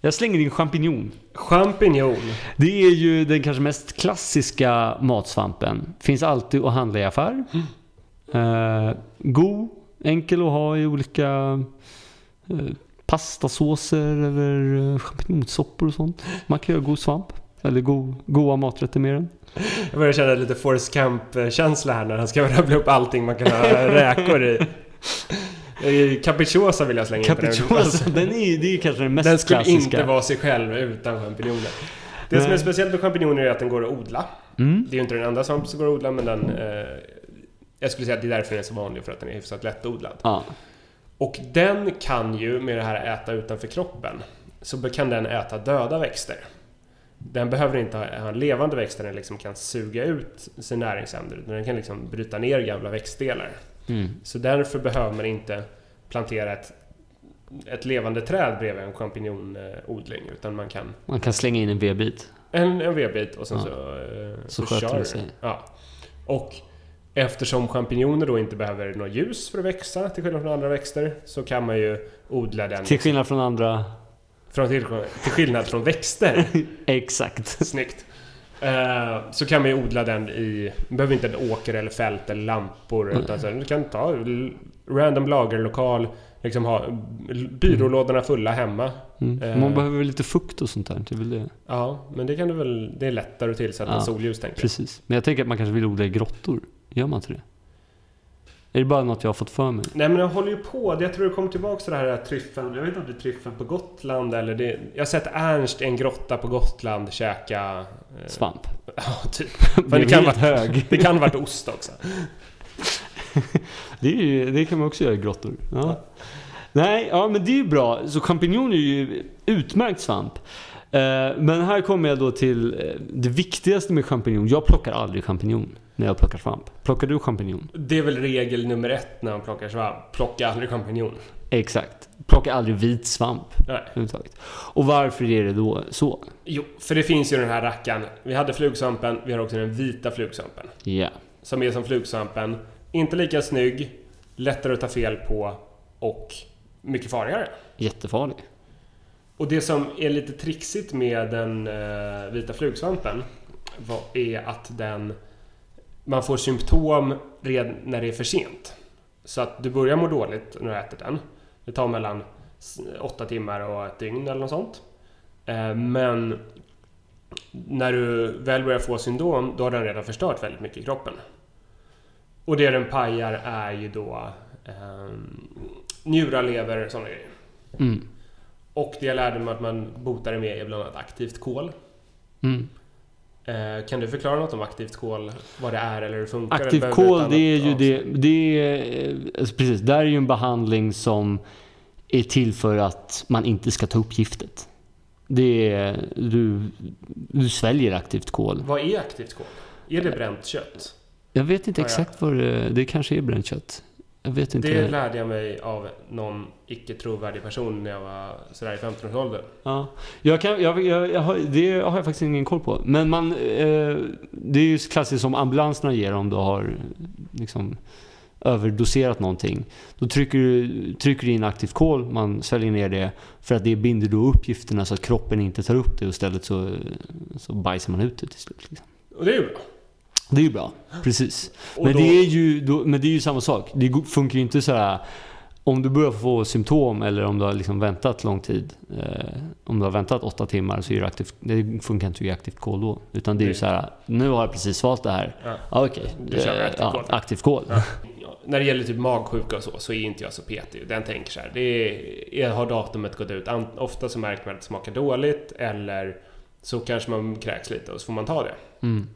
Jag slänger in champinjon. Champinjon. Det är ju den kanske mest klassiska matsvampen. Finns alltid att handla i affär. Eh, god, enkel att ha i olika eh, pastasåser eller eh, champinjonsoppor och sånt. Man kan göra god svamp. Eller go, goda maträtter med den. Jag börjar känna lite Forrest Camp-känsla här när han ska [LAUGHS] rabbla upp allting man kan ha räkor i. Capricciosa vill jag slänga in på den. Capricciosa, [LAUGHS] den är, det är kanske den mest Den skulle klassiska. inte vara sig själv utan champinjoner. Det som är Nej. speciellt med champinjoner är att den går att odla. Mm. Det är ju inte den enda svamp som går att odla, men den... Eh, jag skulle säga att det är därför den är så vanlig, för att den är hyfsat lättodlad. Ja, Och den kan ju, med det här äta utanför kroppen, så kan den äta döda växter. Den behöver inte ha en levande växt där den liksom kan suga ut sin näringsämnen, utan den kan liksom bryta ner gamla växtdelar. mm. Så därför behöver man inte plantera ett, ett levande träd bredvid en champinjonodling, utan man kan Man kan slänga in en vedbit. en, en vedbit och sen Ja. så, eh, Så så, kör det. sig. Ja. Och eftersom champinjoner då inte behöver något ljus för att växa, till skillnad från andra växter, så kan man ju odla den Till skillnad från andra... från, till, till skillnad från växter. [LAUGHS] Exakt. Snyggt. Eh, så kan man ju odla den i, man behöver inte en åker eller fält eller lampor. Mm. Utan så, du kan ta random lagerlokal, liksom ha byrålådorna fulla hemma. Mm. Eh. Man behöver väl lite fukt och sånt där. Det är väl det. Ja, men det kan du väl, det är lättare att tillsätta Ja, solljus tänker jag. Precis. Men jag tänker att man kanske vill odla i grottor. Gör man inte det? Är det bara något jag har fått för mig? Nej men jag håller ju på. Jag tror det kommer tillbaka till det här tryffeln. Jag vet inte om det är tryffeln på Gotland eller det... Jag har sett Ernst i en grotta på Gotland käka... eh, Svamp. [LAUGHS] Ja, typ. [LAUGHS] det det kan vara- hög. [LAUGHS] Det kan ha varit ost också. Det, ju, det kan man också göra i grottor. Ja. Nej, ja men det är ju bra. Så champinjon är ju utmärkt svamp. Eh, Men här kommer jag då till eh, det viktigaste med champinjon. Jag plockar aldrig champinjon när jag plockar svamp. Plockar du champinjon? Det är väl regel nummer ett när man plockar svamp. Plocka aldrig champinjon. Exakt. Plockar aldrig vit svamp Nej. Och varför är det då så? Jo, för det finns ju den här rackaren. Vi hade flugsvampen, vi har också den vita flugsvampen. Ja. Som är som flugsvampen. Inte lika snygg, lättare att ta fel på och mycket farligare. Jättefarlig. Och det som är lite trixigt med den eh, vita flugsvampen var, är att den man får symptom redan när det är för sent. Så att du börjar må dåligt när du äter den. Det tar mellan s- åtta timmar och ett dygn eller något sånt. Eh, men när du väl börjar få syndrom då har den redan förstört väldigt mycket i kroppen. Och det den pajar är ju då eh, njurar, lever och sådana grejer. Mm. Och det jag lärde mig att man botar det med är bland annat aktivt kol. Mm. Eh, kan du förklara något om aktivt kol? Vad det är eller hur det funkar? Aktiv Eller behöver du kol, det är ju det, det är, eh, alltså precis, där är ju en behandling som är till för att man inte ska ta upp giftet. Det är, du, du sväljer aktivt kol. Vad är aktivt kol? Är det bränt kött? Jag vet inte exakt vad det Det kanske är bränt kött. Jag vet inte. Det lärde jag mig av någon icke trovärdig person när jag var sådär i 15-årsåldern. Ja. Jag kan, jag, jag, jag har, det har jag faktiskt ingen koll på. Men man, eh, det är ju klassiskt som ambulanserna ger om du har liksom, överdoserat någonting. Då trycker du, trycker du in aktivt kol, man sväljer ner det. För att det binder då upp gifterna så att kroppen inte tar upp det och istället så, så bajsar man ut det till slut. Liksom. Och det är ju bra. Det är ju bra, precis. Men, då, det är ju, då, men det är ju samma sak. Det funkar ju inte så här. Om du börjar få symptom eller om du har liksom väntat lång tid. Eh, om du har väntat åtta timmar så är det aktivt. Det funkar inte i aktivt kol då. Utan det är ju så här. Nu har jag precis svalt det här. Ja. Ja, Okej. Kör Eh, aktivt ja, kol. aktivt kol. Ja. När det gäller typ magsjuka och så, så är inte jag så petig. Den tänker så här. Det är, har datumet gått ut? Ofta så märker man att det smakar dåligt eller så kanske man kräks lite och så får man ta det. Mm.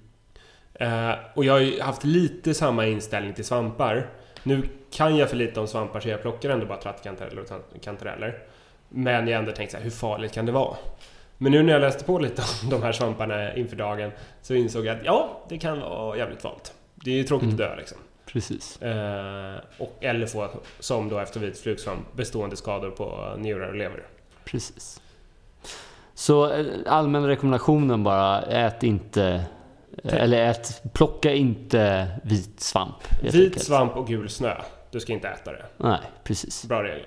Eh, och jag har ju haft lite samma inställning till svampar. Nu kan jag för lite om svampar så jag plockar ändå bara trattkantareller och kantareller. Men jag har ändå tänkt så här, hur farligt kan det vara? Men nu när jag läste på lite [LAUGHS] om de här svamparna inför dagen så insåg jag att ja, det kan vara jävligt farligt. Det är ju tråkigt Mm. att dö liksom. Precis. Eh, och, eller få, som då efter vit flugsvamp, bestående skador på njurar och lever. Precis. Så eh, allmän rekommendationen bara, ät inte eller ät, plocka inte vit svamp. Vit enkelt. svamp och gul snö. Du ska inte äta det. Nej, precis. Bra regel.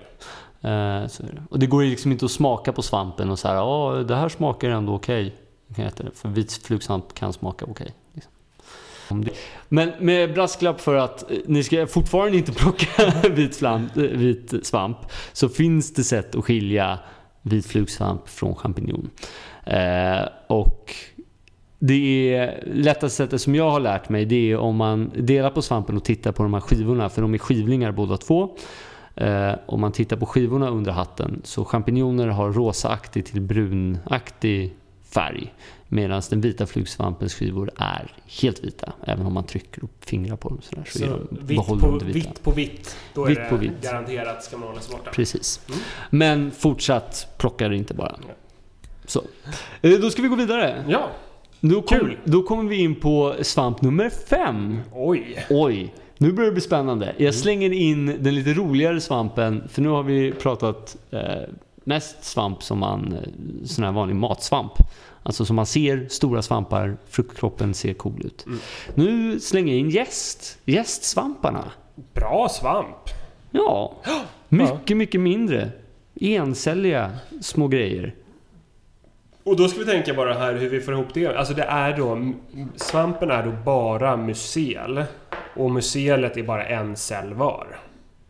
Eh, så det. Och det går ju liksom inte att smaka på svampen och så här, ja det här smakar ändå okej. Det, för vit flugsvamp kan smaka okej. liksom. Om det- Men med brasklapp för att eh, ni ska fortfarande inte [LAUGHS] plocka vit, svamp, eh, vit svamp så finns det sätt att skilja vit flugsvamp från champinjon. Eh, och det är lättaste sättet som jag har lärt mig det är om man delar på svampen och tittar på de här skivorna för de är skivlingar båda två. Eh, om man tittar på skivorna under hatten så champinjoner har rosaaktig till brunaktig färg medan den vita flugsvampens skivor är helt vita även om man trycker och fingrar på dem sådär, så, är Så de vitt på, vita. vitt på vitt, då Vitt är det på vitt. garanterat ska man hålla sig borta. Precis. Mm. Men fortsatt plocka det inte bara. Ja. Så. Eh, Då ska vi gå vidare. Ja, Då, kom, Kul. då kommer vi in på svamp nummer fem. oj. Oj, nu börjar det bli spännande. Jag slänger in den lite roligare svampen, för nu har vi pratat eh, mest svamp som man, eh, sån här vanlig matsvamp. Alltså som man ser stora svampar, fruktkroppen ser cool ut. Mm. Nu slänger jag in jäst, jästsvamparna. Bra svamp. Ja, mycket, mycket mindre. Encelliga små grejer. Och då ska vi tänka bara här hur vi får ihop det. Alltså det är då, svampen är då bara mycel. Och mycelet är bara en cell var.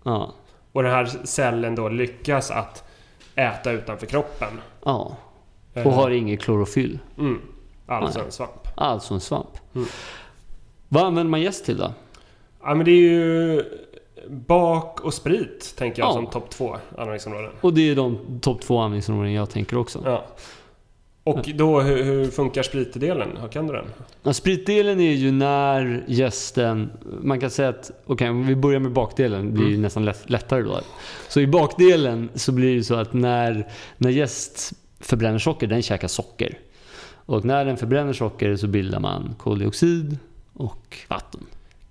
Ja, Och den här cellen då lyckas att äta utanför kroppen. ja. Eh, Och har inget klorofyll. Mm. Alltså en svamp. Alltså en svamp. Mm. Vad använder man jäst till då? Ja men det är ju bak och sprit tänker jag Ja. som topp två användningsområden. Och det är de topp två användningsområden jag tänker också. Ja. Och då hur, hur funkar spritdelen? Hur kan du den? Ja, spritdelen är ju när gästen, man kan säga att, okej om vi börjar med bakdelen, det blir Mm. nästan lätt, lättare då. Så i bakdelen så blir det ju så att när, när gäst förbränner socker, den käkar socker. Och när den förbränner socker så bildar man koldioxid och vatten.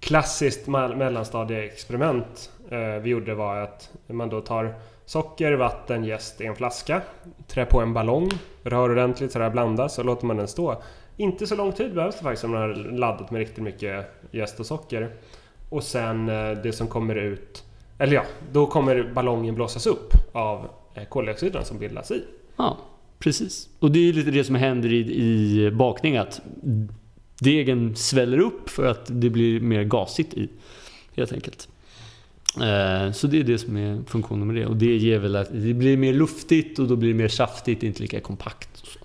Klassiskt mell- mellanstadieexperiment eh, vi gjorde var att man då tar socker, vatten, jäst i en flaska, Trä på en ballong, rör ordentligt så det här blandas och låter man den stå. Inte så lång tid behövs det faktiskt om man har laddat med riktigt mycket jäst och socker. Och sen eh, det som kommer ut, eller ja, då kommer ballongen blåsas upp av eh, koldioxiden som bildas i. Ja, precis. Och det är lite det som händer i, i bakning, att degen sväller upp för att det blir mer gasigt i, helt enkelt. Eh, Så det är det som är funktionen med det. Och det ger väl att det blir mer luftigt och då blir det mer saftigt, inte lika kompakt. Så,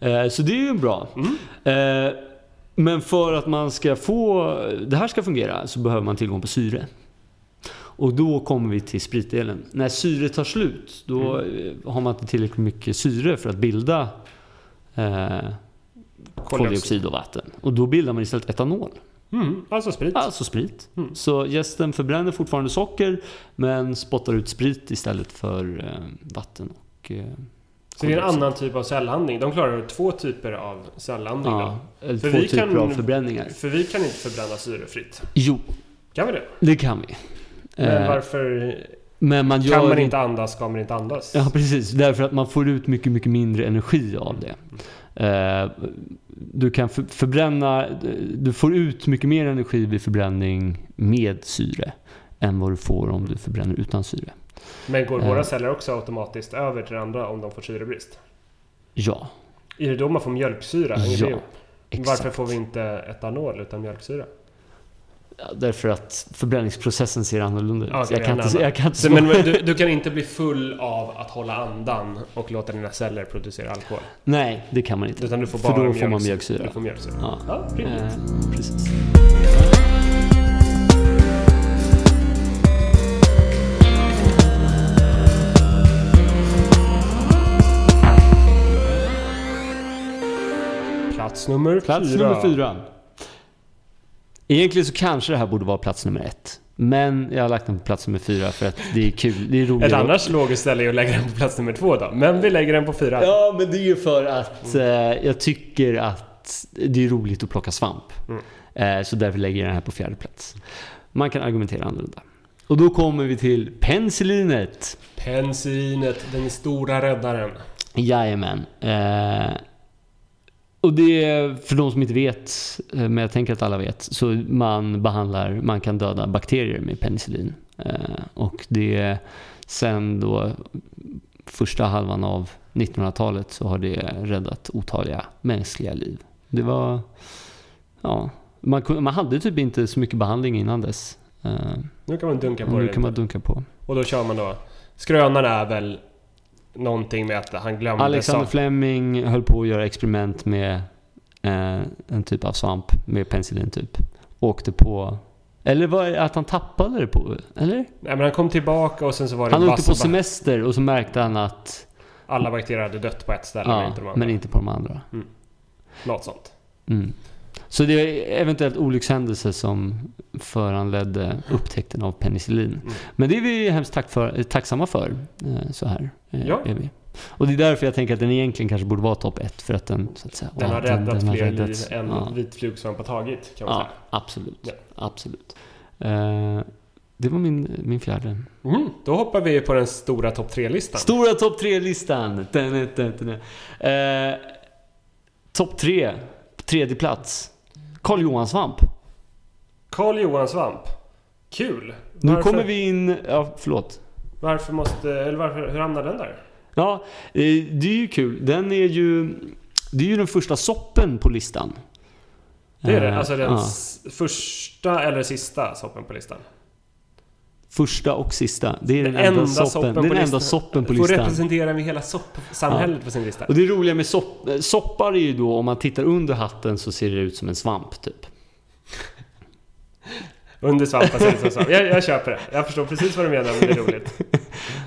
Eh, så det är ju bra. Mm. Eh, Men för att man ska få det här ska fungera så behöver man tillgång på syre. Och då kommer vi till spritdelen. När syret tar slut, då eh, har man inte tillräckligt mycket syre för att bilda eh, koldioxid och vatten. Och då bildar man istället etanol. Mm, alltså sprit. Alltså sprit. Mm. Så gästen förbränner fortfarande socker men spottar ut sprit istället för eh, vatten och eh, Så det är en annan typ av cellhandling. De klarar två typer av cellhandling Ja, eller För två vi typer kan- av förbränningar. För vi kan inte förbränna syrefritt. Jo, Kan vi det? det kan vi. Men Eh, varför men man kan man inte andas ska man inte andas? Ja, precis. Därför att man får ut mycket, mycket mindre energi av det. Eh, Du kan för, förbränna, du får ut mycket mer energi vid förbränning med syre än vad du får om du förbränner utan syre. Men går Eh. våra celler också automatiskt över till andra om de får syrebrist? Ja, Är det då man får mjölksyra? Hänger det Ja, ihop? exakt. Varför får vi inte etanol utan mjölksyra? Därför att förbränningsprocessen ser annorlunda ut. Ja, jag, kan inte, jag kan inte men men du, du kan inte bli full av att hålla andan och låta dina celler producera alkohol? Nej, det kan man inte. Utan du får För bara då får man mjölksyra. mjölksyra. Du får mjölksyra. Ja. Ja, rimligt. Eh, precis. Plats nummer Plats fyra. nummer fyra. Egentligen så kanske det här borde vara plats nummer ett. Men jag har lagt den på plats nummer fyra för att det är kul. Det är roligt. Ett annars logiskt ställe är att lägga den på plats nummer två då. Men vi lägger den på fyra. Ja, men det är ju för att eh, jag tycker att det är roligt att plocka svamp. Mm. Eh, så därför lägger jag den här på fjärde plats. Man kan argumentera annorlunda. Och då kommer vi till penicillinet. Penicillinet, den stora räddaren. Jajamän. Eh, och det är, för de som inte vet, eh, men jag tänker att alla vet, så man behandlar, man kan döda bakterier med penicillin. Eh, och det är sen då första halvan av 1900-talet så har det räddat otaliga mänskliga liv. Det var, ja, man, man hade typ inte så mycket behandling innan dess. Eh, Nu kan man dunka på nu det kan man dunka på. Och då kör man då... Skrönan är väl någonting med att han glömde Alexander Fleming höll på att göra experiment med eh, en typ av svamp med penicillin typ. Åkte på... Eller var det att han tappade det på? Eller? Nej men han kom tillbaka och sen så var det Han åkte på semester och så märkte han att... Alla bakterier hade dött på ett ställe men Ja, inte de andra. men inte på de andra. Något sånt. Mm. Så det är eventuellt olyckshändelse som föranledde upptäckten av penicillin. Mm. Men det är vi hemskt tack för, tacksamma för. eh, Så här eh, Ja. är vi. Och det är därför jag tänker att den egentligen kanske borde vara topp ett. För att den, så att säga, Den har räddat den har fler liv än Ja. vit flugsvamp har tagit kan man Ja, säga. absolut. Ja. absolut. Eh, det var min, min fjärde. Mm, då hoppar vi på den stora topp tre-listan. Stora topp tre-listan. Dun, dun, dun, dun. Eh, topp tre, på tredje plats. Karl Johan Svamp. Karl Johan Svamp. Kul! Nu Varför- kommer vi in... Ja, förlåt. Varför måste... Eller varför, hur hamnar den där? Ja, eh, det är ju kul. Den är ju... Det är ju den första soppen på listan. Det är det? Eh, Alltså den ja. första eller sista soppen på listan? Första och sista. Det är den, Den enda, enda soppen, soppen det är den enda soppen på listan. representera med hela soppsamhället på sin lista. Och det roliga med sopp, eh, soppar är ju då, om man tittar under hatten så ser det ut som en svamp typ. Under svampen ser det som svamp. Jag, jag köper det. Jag förstår precis vad du menar, men det är roligt. [LAUGHS]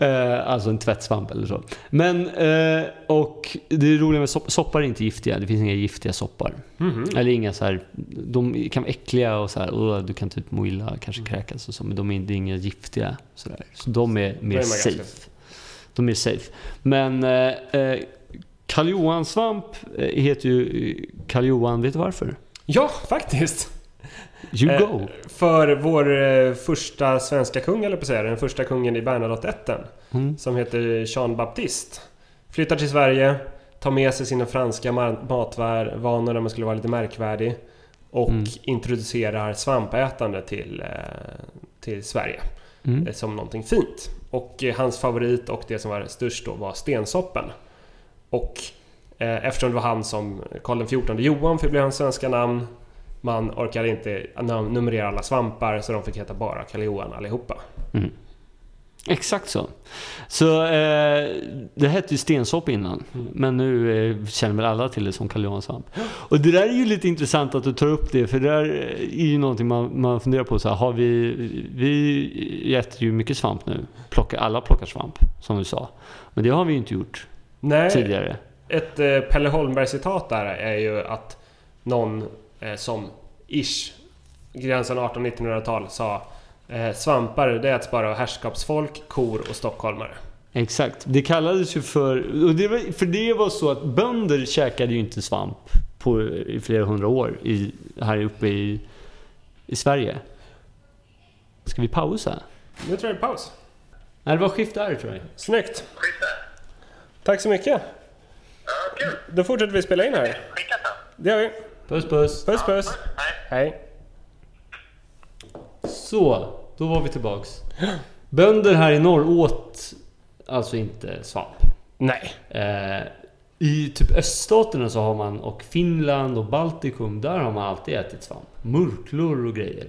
Eh, alltså en tvättsvamp eller så. Men, eh, och det roliga med sopp, soppar är inte giftiga. Det finns inga giftiga soppar. Mhm. Eller inga så här, de kan vara äckliga och så här, "Åh, du kan typ må illa, kanske Mm. kräkas och så. Men de är inte inga giftiga. Så, där. så de är mer safe. De är safe. Men eh, eh, Karl Johan-svamp eh, heter ju Karl Johan, vet du varför? Ja, faktiskt! You Eh, go! För vår eh, första svenska kung, eller på säga, den första kungen i Bernadotte-ätten, Mm. som heter Jean Baptiste. Flyttar till Sverige, tar med sig sina franska ma- matvanor där man skulle vara lite märkvärdig. Och Mm. introducerar svampätande till, eh, till Sverige. Mm. som någonting fint. Och hans favorit och det som var störst då var stensoppen. Och eh, eftersom det var han som Karl XIV Johan bli hans svenska namn. Man orkade inte numrera alla svampar så de fick heta bara Karl Johan allihopa. Mm. Exakt så. Så eh, det hette ju stensopp innan. Mm. Men nu eh, känner väl alla till det som Karl svamp. Och det där är ju lite intressant att du tar upp det. För det där är ju någonting man, man funderar på. Så här, har vi, vi äter ju mycket svamp nu. Plockar, alla plockar svamp, som du sa. Men det har vi ju inte gjort Nej, tidigare. ett eh, Pelle Holmberg-citat där är ju att någon eh, som ish, gränsen 1800-1900-tal, sa eh, Svampar det äts bara av herrskapsfolk, kor och stockholmare. Exakt. Det kallades ju för... Och det var, för det var så att bönder käkade ju inte svamp på, i flera hundra år i, här uppe i, i Sverige. Ska vi pausa? Nu tror jag det är paus. Nej, det var skift där tror jag. Snyggt! Tack så mycket! Ja, kul. Då fortsätter vi spela in här. Skicka. Det gör vi. Puss puss. Puss puss! Hej. Så, då var vi tillbaks. Bönder här i norr åt alltså inte svamp. Nej. Eh, I typ öststaterna så har man, och Finland och Baltikum, där har man alltid ätit svamp. Murklor och grejer.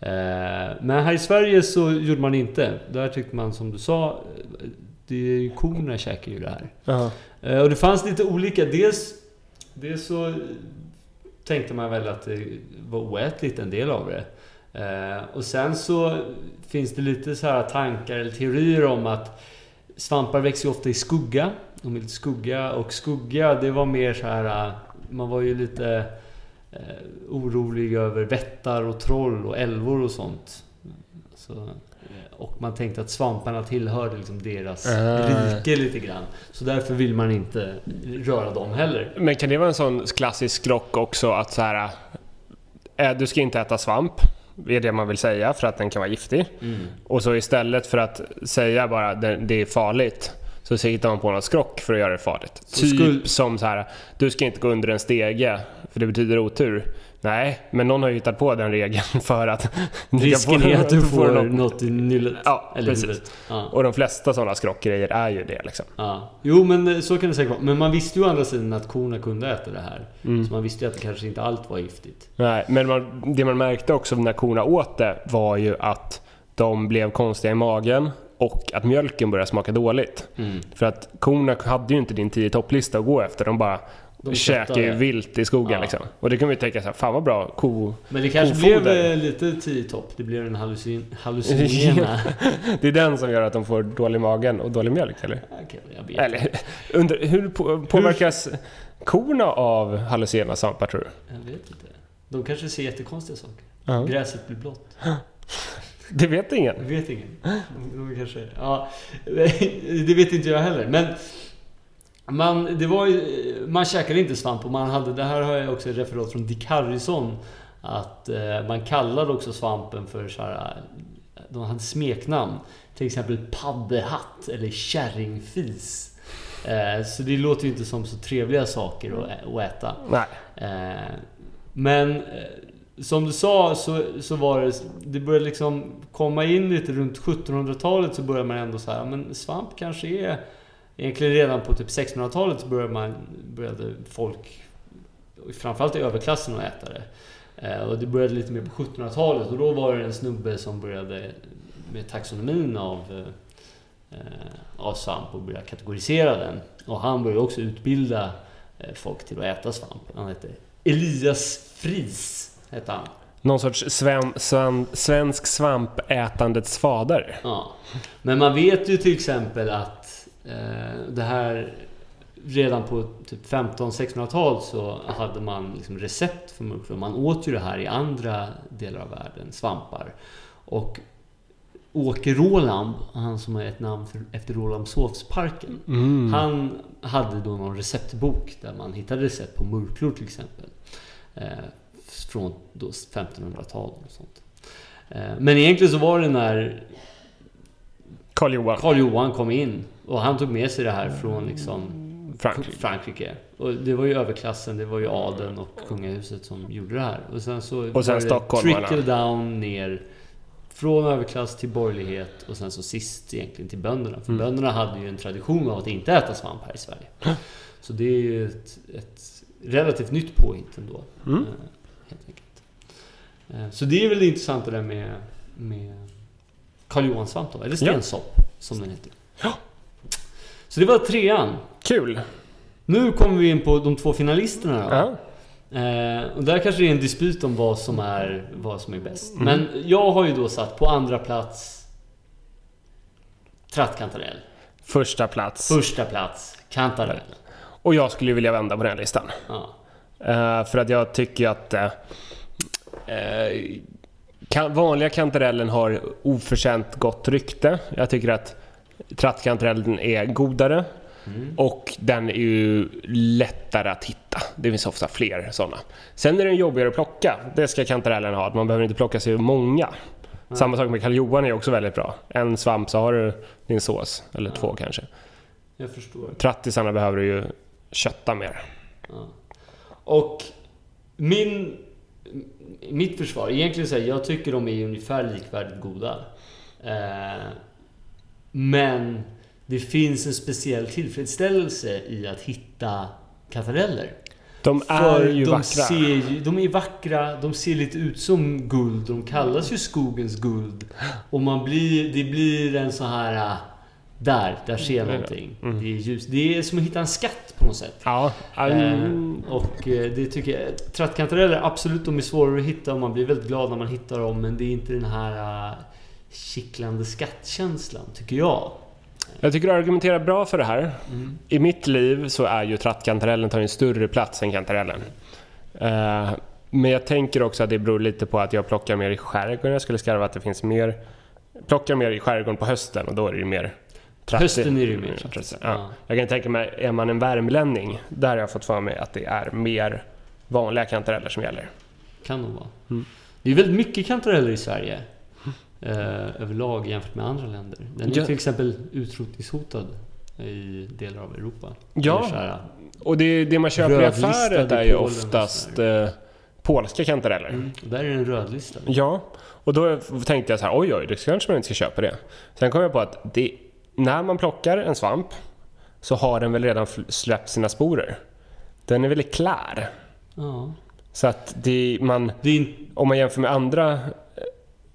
Eh, men här i Sverige så gjorde man inte. Där tyckte man som du sa, eh, det är ju korna käkar ju det här. Ja. Eh, och det fanns lite olika. Dels, dels så tänkte man väl att det var oätligt en del av det. Eh, och sen så finns det lite så här tankar eller teorier om att svampar växer ju ofta i skugga. De är lite skugga och skugga det var mer så här... Eh, man var ju lite eh, orolig över vättar och troll och älvor och sånt. Så, och man tänkte att svamparna tillhörde liksom deras Ah. rike lite grann. Så därför vill man inte röra dem heller. Men kan det vara en sån klassisk skrock också att så här... eh, Du ska inte äta svamp. Det är det man vill säga för att den kan vara giftig. Och så istället för att säga bara det, det är farligt så hittar man på något skrock för att göra det farligt. Så typ skulle- som så här, du ska inte gå under en stege för det betyder otur. Nej, men någon har ju hittat på den regeln [LAUGHS] för att... Risken är att du får något. något i nyllet. Ja, eller precis. Ja. Och de flesta sådana skrockgrejer är ju det liksom. Ja. Jo, men eh, så kan det säkert vara. Men man visste ju å andra sidan att korna kunde äta det här. Mm. Så man visste ju att det kanske inte allt var giftigt. Nej, men man, det man märkte också när korna åt det var ju att de blev konstiga i magen och att mjölken började smaka dåligt. För att korna hade ju inte din 10 topplista att gå efter. De bara De käkar ju vilt i skogen Ja. liksom. Och det kan vi tänka så här, fan vad bra, ko... Men det kanske Kofoder. blev eh, lite tio topp. Det blev en hallucin hallucinogena. [LAUGHS] Det är den som gör att de får dålig magen och dålig mjölk, eller? Okej, jag vet. Eller, under, hur på, påverkas korna av hallucinogena svampar tror du? Jag vet inte. De kanske ser jättekonstiga saker. Ja. Gräset blir blått. [LAUGHS] Det vet ingen. Jag vet ingen. De, de kanske... Ja, [LAUGHS] det vet inte jag heller. Men man, det var ju, man käkade inte svamp och man hade, det här har jag också ett referat från Dick Harrison. Att eh, man kallade också svampen för så här, de hade smeknamn. Till exempel paddehatt eller kärringfis. Eh, så det låter ju inte som så trevliga saker att, äta. Nej. Eh, men eh, som du sa så, så var det, det började liksom komma in lite runt 1700-talet så började man ändå så här, men svamp kanske är Egentligen redan på typ 1600-talet så började, man, började folk, framförallt i överklassen, att äta det. Eh, och det började lite mer på 1700-talet och då var det en snubbe som började med taxonomin av, eh, av svamp och började kategorisera den. Och han började också utbilda eh, folk till att äta svamp. Han hette Elias Fries. Hette han. Någon sorts sven, sven, svensk svampätandets fader. Ja. Men man vet ju till exempel att det här redan på typ 1500-1600-tal så hade man liksom recept för mörkblå. Man åt ju det här i andra delar av världen, svampar. Och Åke Roland, han som är ett namn för, efter Rålambshovsparken. Mm. Han hade då någon receptbok där man hittade recept på murklor till exempel. Eh, från då 1500-talet och sånt. Eh, men egentligen så var det när Karl Johan. Karl Johan kom in och han tog med sig det här från liksom Frankrike. Frankrike. Och det var ju överklassen, det var ju adeln och kungahuset som gjorde det här. Och sen så Och sen var det stockholmarna. trickle down ner från överklass till borgerlighet och sen så sist egentligen till bönderna. För Mm. bönderna hade ju en tradition av att inte äta svamp här i Sverige. [SNIFFS] Så det är ju ett, ett relativt nytt påhitt ändå. Mm. eh, Helt enkelt. Eh, Så det är väl det intressanta där med, med Karl Johan svamp då, eller stensopp som den heter. Ja. Så det var trean. Kul. Nu kommer vi in på de två finalisterna då. Ja. Eh, och där kanske det är en dispyt om vad som är, vad som är bäst. Mm. Men jag har ju då satt på andra plats Trattkantarell. Första plats. Första plats Kantarell. Och jag skulle vilja vända på den listan. Ja. Eh, för att jag tycker att eh, eh, kan, vanliga kantarellen har oförtjänt gott rykte. Jag tycker att trattkantarellen är godare Mm. och den är ju lättare att hitta. Det finns ofta fler sådana. Sen är den jobbigare att plocka. Det ska kantarellen ha. Man behöver inte plocka sig många. Samma sak med Karl Johan är också väldigt bra. En svamp så har du din sås, eller Ja. två kanske. Jag förstår. Trattisarna behöver du ju kötta mer. Och min... Mitt försvar, egentligen så här, jag tycker de är ungefär likvärdigt goda. Eh, men det finns en speciell tillfredsställelse i att hitta kantareller. De För är ju de vackra. Ser ju, de är vackra, de ser lite ut som guld. De kallas ju skogens guld. Och man blir, det blir en så här... ah, Där, där ser jag Mm. någonting. Mm. Det är ljus. Det är som att hitta en skatt på något sätt. Ja, mm. Eh, och eh, det tycker jag... Trattkantareller, absolut, de är svårare att hitta och man blir väldigt glad när man hittar dem. Men det är inte den här uh, kittlande skattkänslan, tycker jag. Jag tycker du argumenterar bra för det här. Mm. I mitt liv så är ju trattkantarellen tar en större plats än kantarellen. Eh, Men jag tänker också att det beror lite på att jag plockar mer i skärgården. Jag skulle skarva att det finns mer... Plockar mer i skärgården på hösten och då är det ju mer trattigt. Hösten är det ju mer Mm, trattigt. Ja. Ja. Jag kan tänka mig, är man en värmlänning, där har jag fått för mig att det är mer vanliga kantareller som gäller. Kan nog vara. Mm. Det är väldigt mycket kantareller i Sverige. Eh, överlag jämfört med andra länder. Den är Ja. till exempel utrotningshotad i delar av Europa. Ja. Här, Och det, det man köper i i är ju oftast eh, polska kantareller. mm, där är den rödlistad. Ja, och då tänkte jag så här, oj oj, det kanske man inte ska köpa det. Sen kom jag på att det, när man plockar en svamp så har den väl redan släppt sina sporer. Den är väldigt klar. Ja. Så att det, man, Det är om man jämför med andra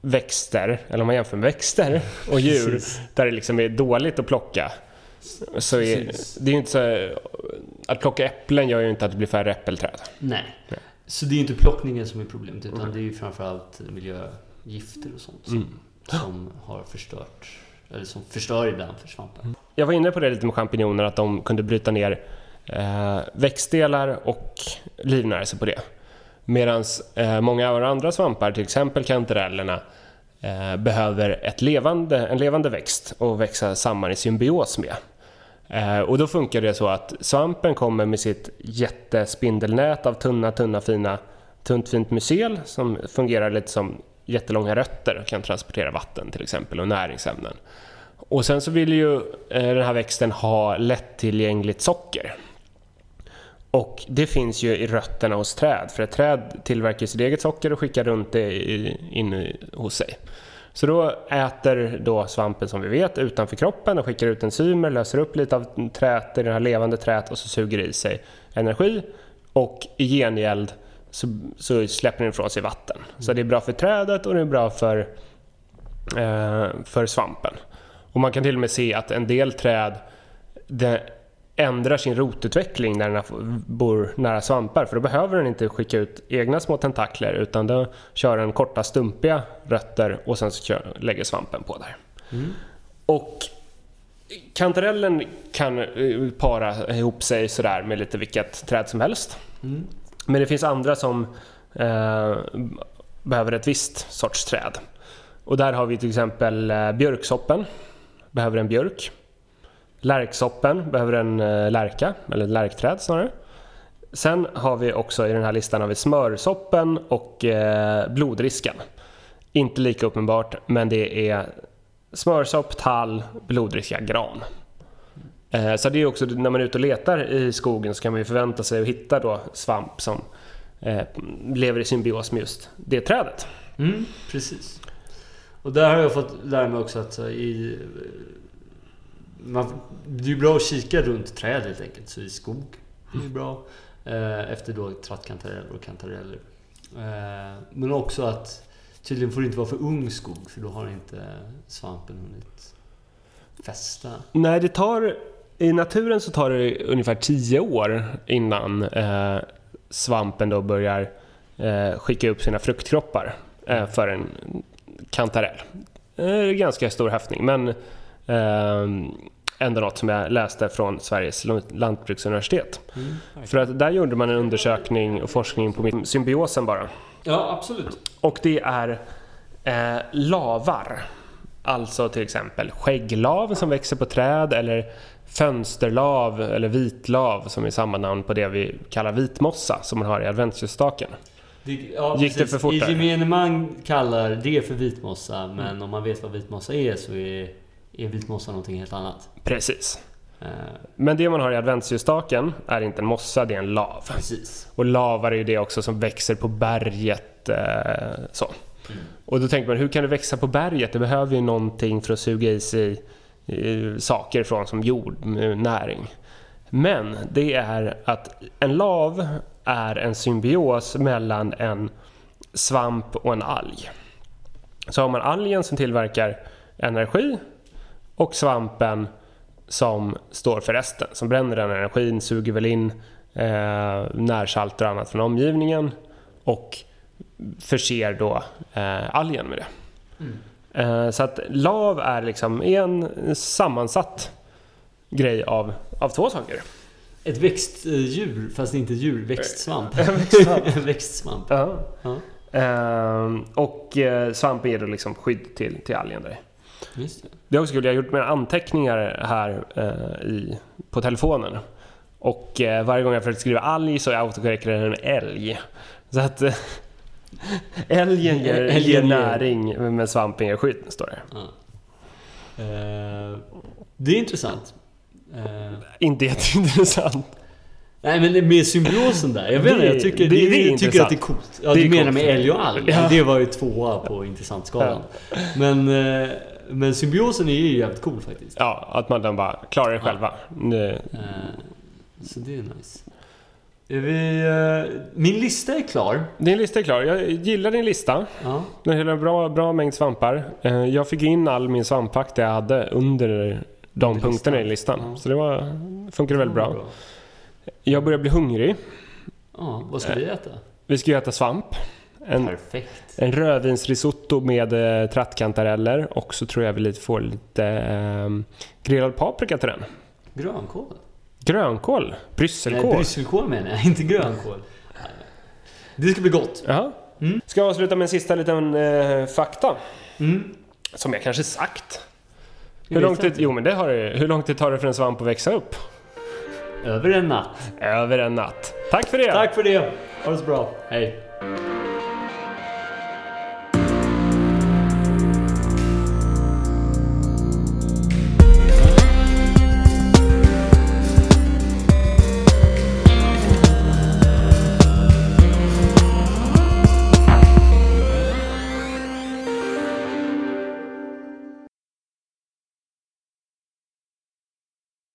växter, eller om man jämför med växter [LAUGHS] och djur Precis. där det liksom är dåligt att plocka. Så är, det är ju inte så, att plocka äpplen gör ju inte att det blir färre äppelträd. Nej. Nej. Så det är inte plockningen som är problemet utan Mm. det är ju framförallt miljögifter och sånt som, Mm. som har förstört, eller som förstör ibland för svampar. Jag var inne på det lite med champinjoner, att de kunde bryta ner eh, växtdelar och livnära sig på det. Medan eh, många av andra svampar, till exempel kantarellerna, eh, behöver ett levande, en levande växt och växa samman i symbios med. Eh, och då funkar det så att svampen kommer med sitt jättespindelnät av tunna, tunna, fina, tunt fint mycel som fungerar lite som jättelånga rötter och kan transportera vatten till exempel och näringsämnen. Och sen så vill ju eh, den här växten ha lättillgängligt socker. Och det finns ju i rötterna hos träd, för ett träd tillverkar sitt eget socker och skickar runt det in hos sig. Så då äter då svampen som vi vet utanför kroppen och skickar ut enzymer, löser upp lite av träet i det här levande träet och så suger i sig energi. Och i gengäld så, så släpper den ifrån sig vatten. Så det är bra för trädet och det är bra för, eh, för svampen. Och man kan till och med se att en del träd det ändrar sin rotutveckling när den bor nära svampar för då behöver den inte skicka ut egna små tentakler utan då kör den korta stumpiga rötter och sen så kör, lägger svampen på där. Mm. Och kantarellen kan eh, para ihop sig sådär med lite vilket träd som helst. Mm. Men det finns andra som eh, behöver ett visst sorts träd. Och där har vi till exempel eh, björksoppen, behöver en björk. Lärksoppen behöver en eh, lärka, eller lärkträd snarare. Sen har vi också i den här listan har vi smörsoppen och eh, blodrisken. Inte lika uppenbart, men det är smörsopp, tall, blodriska, gran. Eh, Så det är också när man är ute och letar i skogen så kan man ju förvänta sig att hitta då svamp som eh, lever i symbios med just det trädet. Mm, precis. Och där har jag fått lära mig också att eh, i... Man, det är bra att kika runt träd helt enkelt. Så i skog är bra. Eh, efter då trattkantareller och kantareller. Eh, men också att tydligen får det inte vara för ung skog för då har inte svampen hunnit fästa. Nej, det tar... I naturen så tar det ungefär 10 år innan eh, svampen då börjar eh, skicka upp sina fruktkroppar eh, för en kantarell. Det är ganska stor häftning. men eh, ändå något som jag läste från Sveriges lantbruksuniversitet. Mm, För att där gjorde man en undersökning och forskning på symbiosen bara. Ja, absolut. Och det är eh, lavar. Alltså till exempel skägglav som växer på träd eller fönsterlav eller vitlav som är samma namn på det vi kallar vitmossa som man har i adventsljusstaken. Ja, Gick det för fort där? I gemene man kallar det för vitmossa, men om man vet vad vitmossa är så är, är vitmossa någonting helt annat. Precis. Eh, Men det man har i adventsljusstaken är inte en mossa, det är en lav. precis. Och lavar är ju det också som växer på berget. Eh, så. Mm. Och då tänker man, hur kan det växa på berget? Det behöver ju någonting för att suga i sig saker från som jord, eh, näring. Men det är att en lav är en symbios mellan en svamp och en alg. Så har man algen som tillverkar energi och svampen som står för resten, som bränner den energin, suger väl in eh, närsalter och annat från omgivningen och förser då eh, algen med det. Mm. Eh, så att lav är liksom en sammansatt grej av, av två saker. Ett växtdjur, fast inte djur. [LAUGHS] Växtsvamp. Växtsvamp. [LAUGHS] Växtsvamp. Ja. Ja, Ehm, och eh, svampen ger då liksom skydd till, till algen där. Just det. Det är också kul, jag har gjort mina anteckningar här eh, i, på telefonen. Och eh, varje gång jag försöker skriva alg så är autocorrector en älg. Så att eh, [LAUGHS] älgen ger, Älgen ger näring men svampen ger skydd, står det. Ja. Eh, det är intressant. Eh, Inte jätteintressant. nej men med symbiosen där. Jag vet inte, jag tycker, det- det, det jag tycker att det är coolt. Ja, Det du menar coolt. med älg och alg? Ja. Det var ju tvåa på intressant-skalan. Men, eh, men symbiosen är ju jävligt cool faktiskt. Ja, att man den bara klarar det själva. Det- Eh, så det är nice. Är vi, eh, min lista är klar. Din lista är klar. Jag gillar din lista. Ja. Den har en bra, bra mängd svampar. Eh, Jag fick in all min svampfakta jag hade under de Under punkterna i listan. Ja. Så det var, funkar väldigt bra. Jag börjar bli hungrig. Ja, vad ska vi äta? Vi ska ju äta svamp. En, Perfekt. en rödvinsrisotto med eh, trattkantareller och så tror jag vi lite får lite eh, grillad paprika till den. Grönkål? Grönkål, Nej, brysselkål. brysselkål menar jag, [LAUGHS] inte grönkål. Det ska bli gott. Jaha. Mm. Ska jag avsluta med en sista liten eh, fakta. Mm. Som jag kanske sagt. Hur lång, tid, jo, men det har det. Hur lång tid tar det för en svamp att växa upp? Över en natt. Över en natt. Tack för det! Tack för det. Ha det så bra. Hej.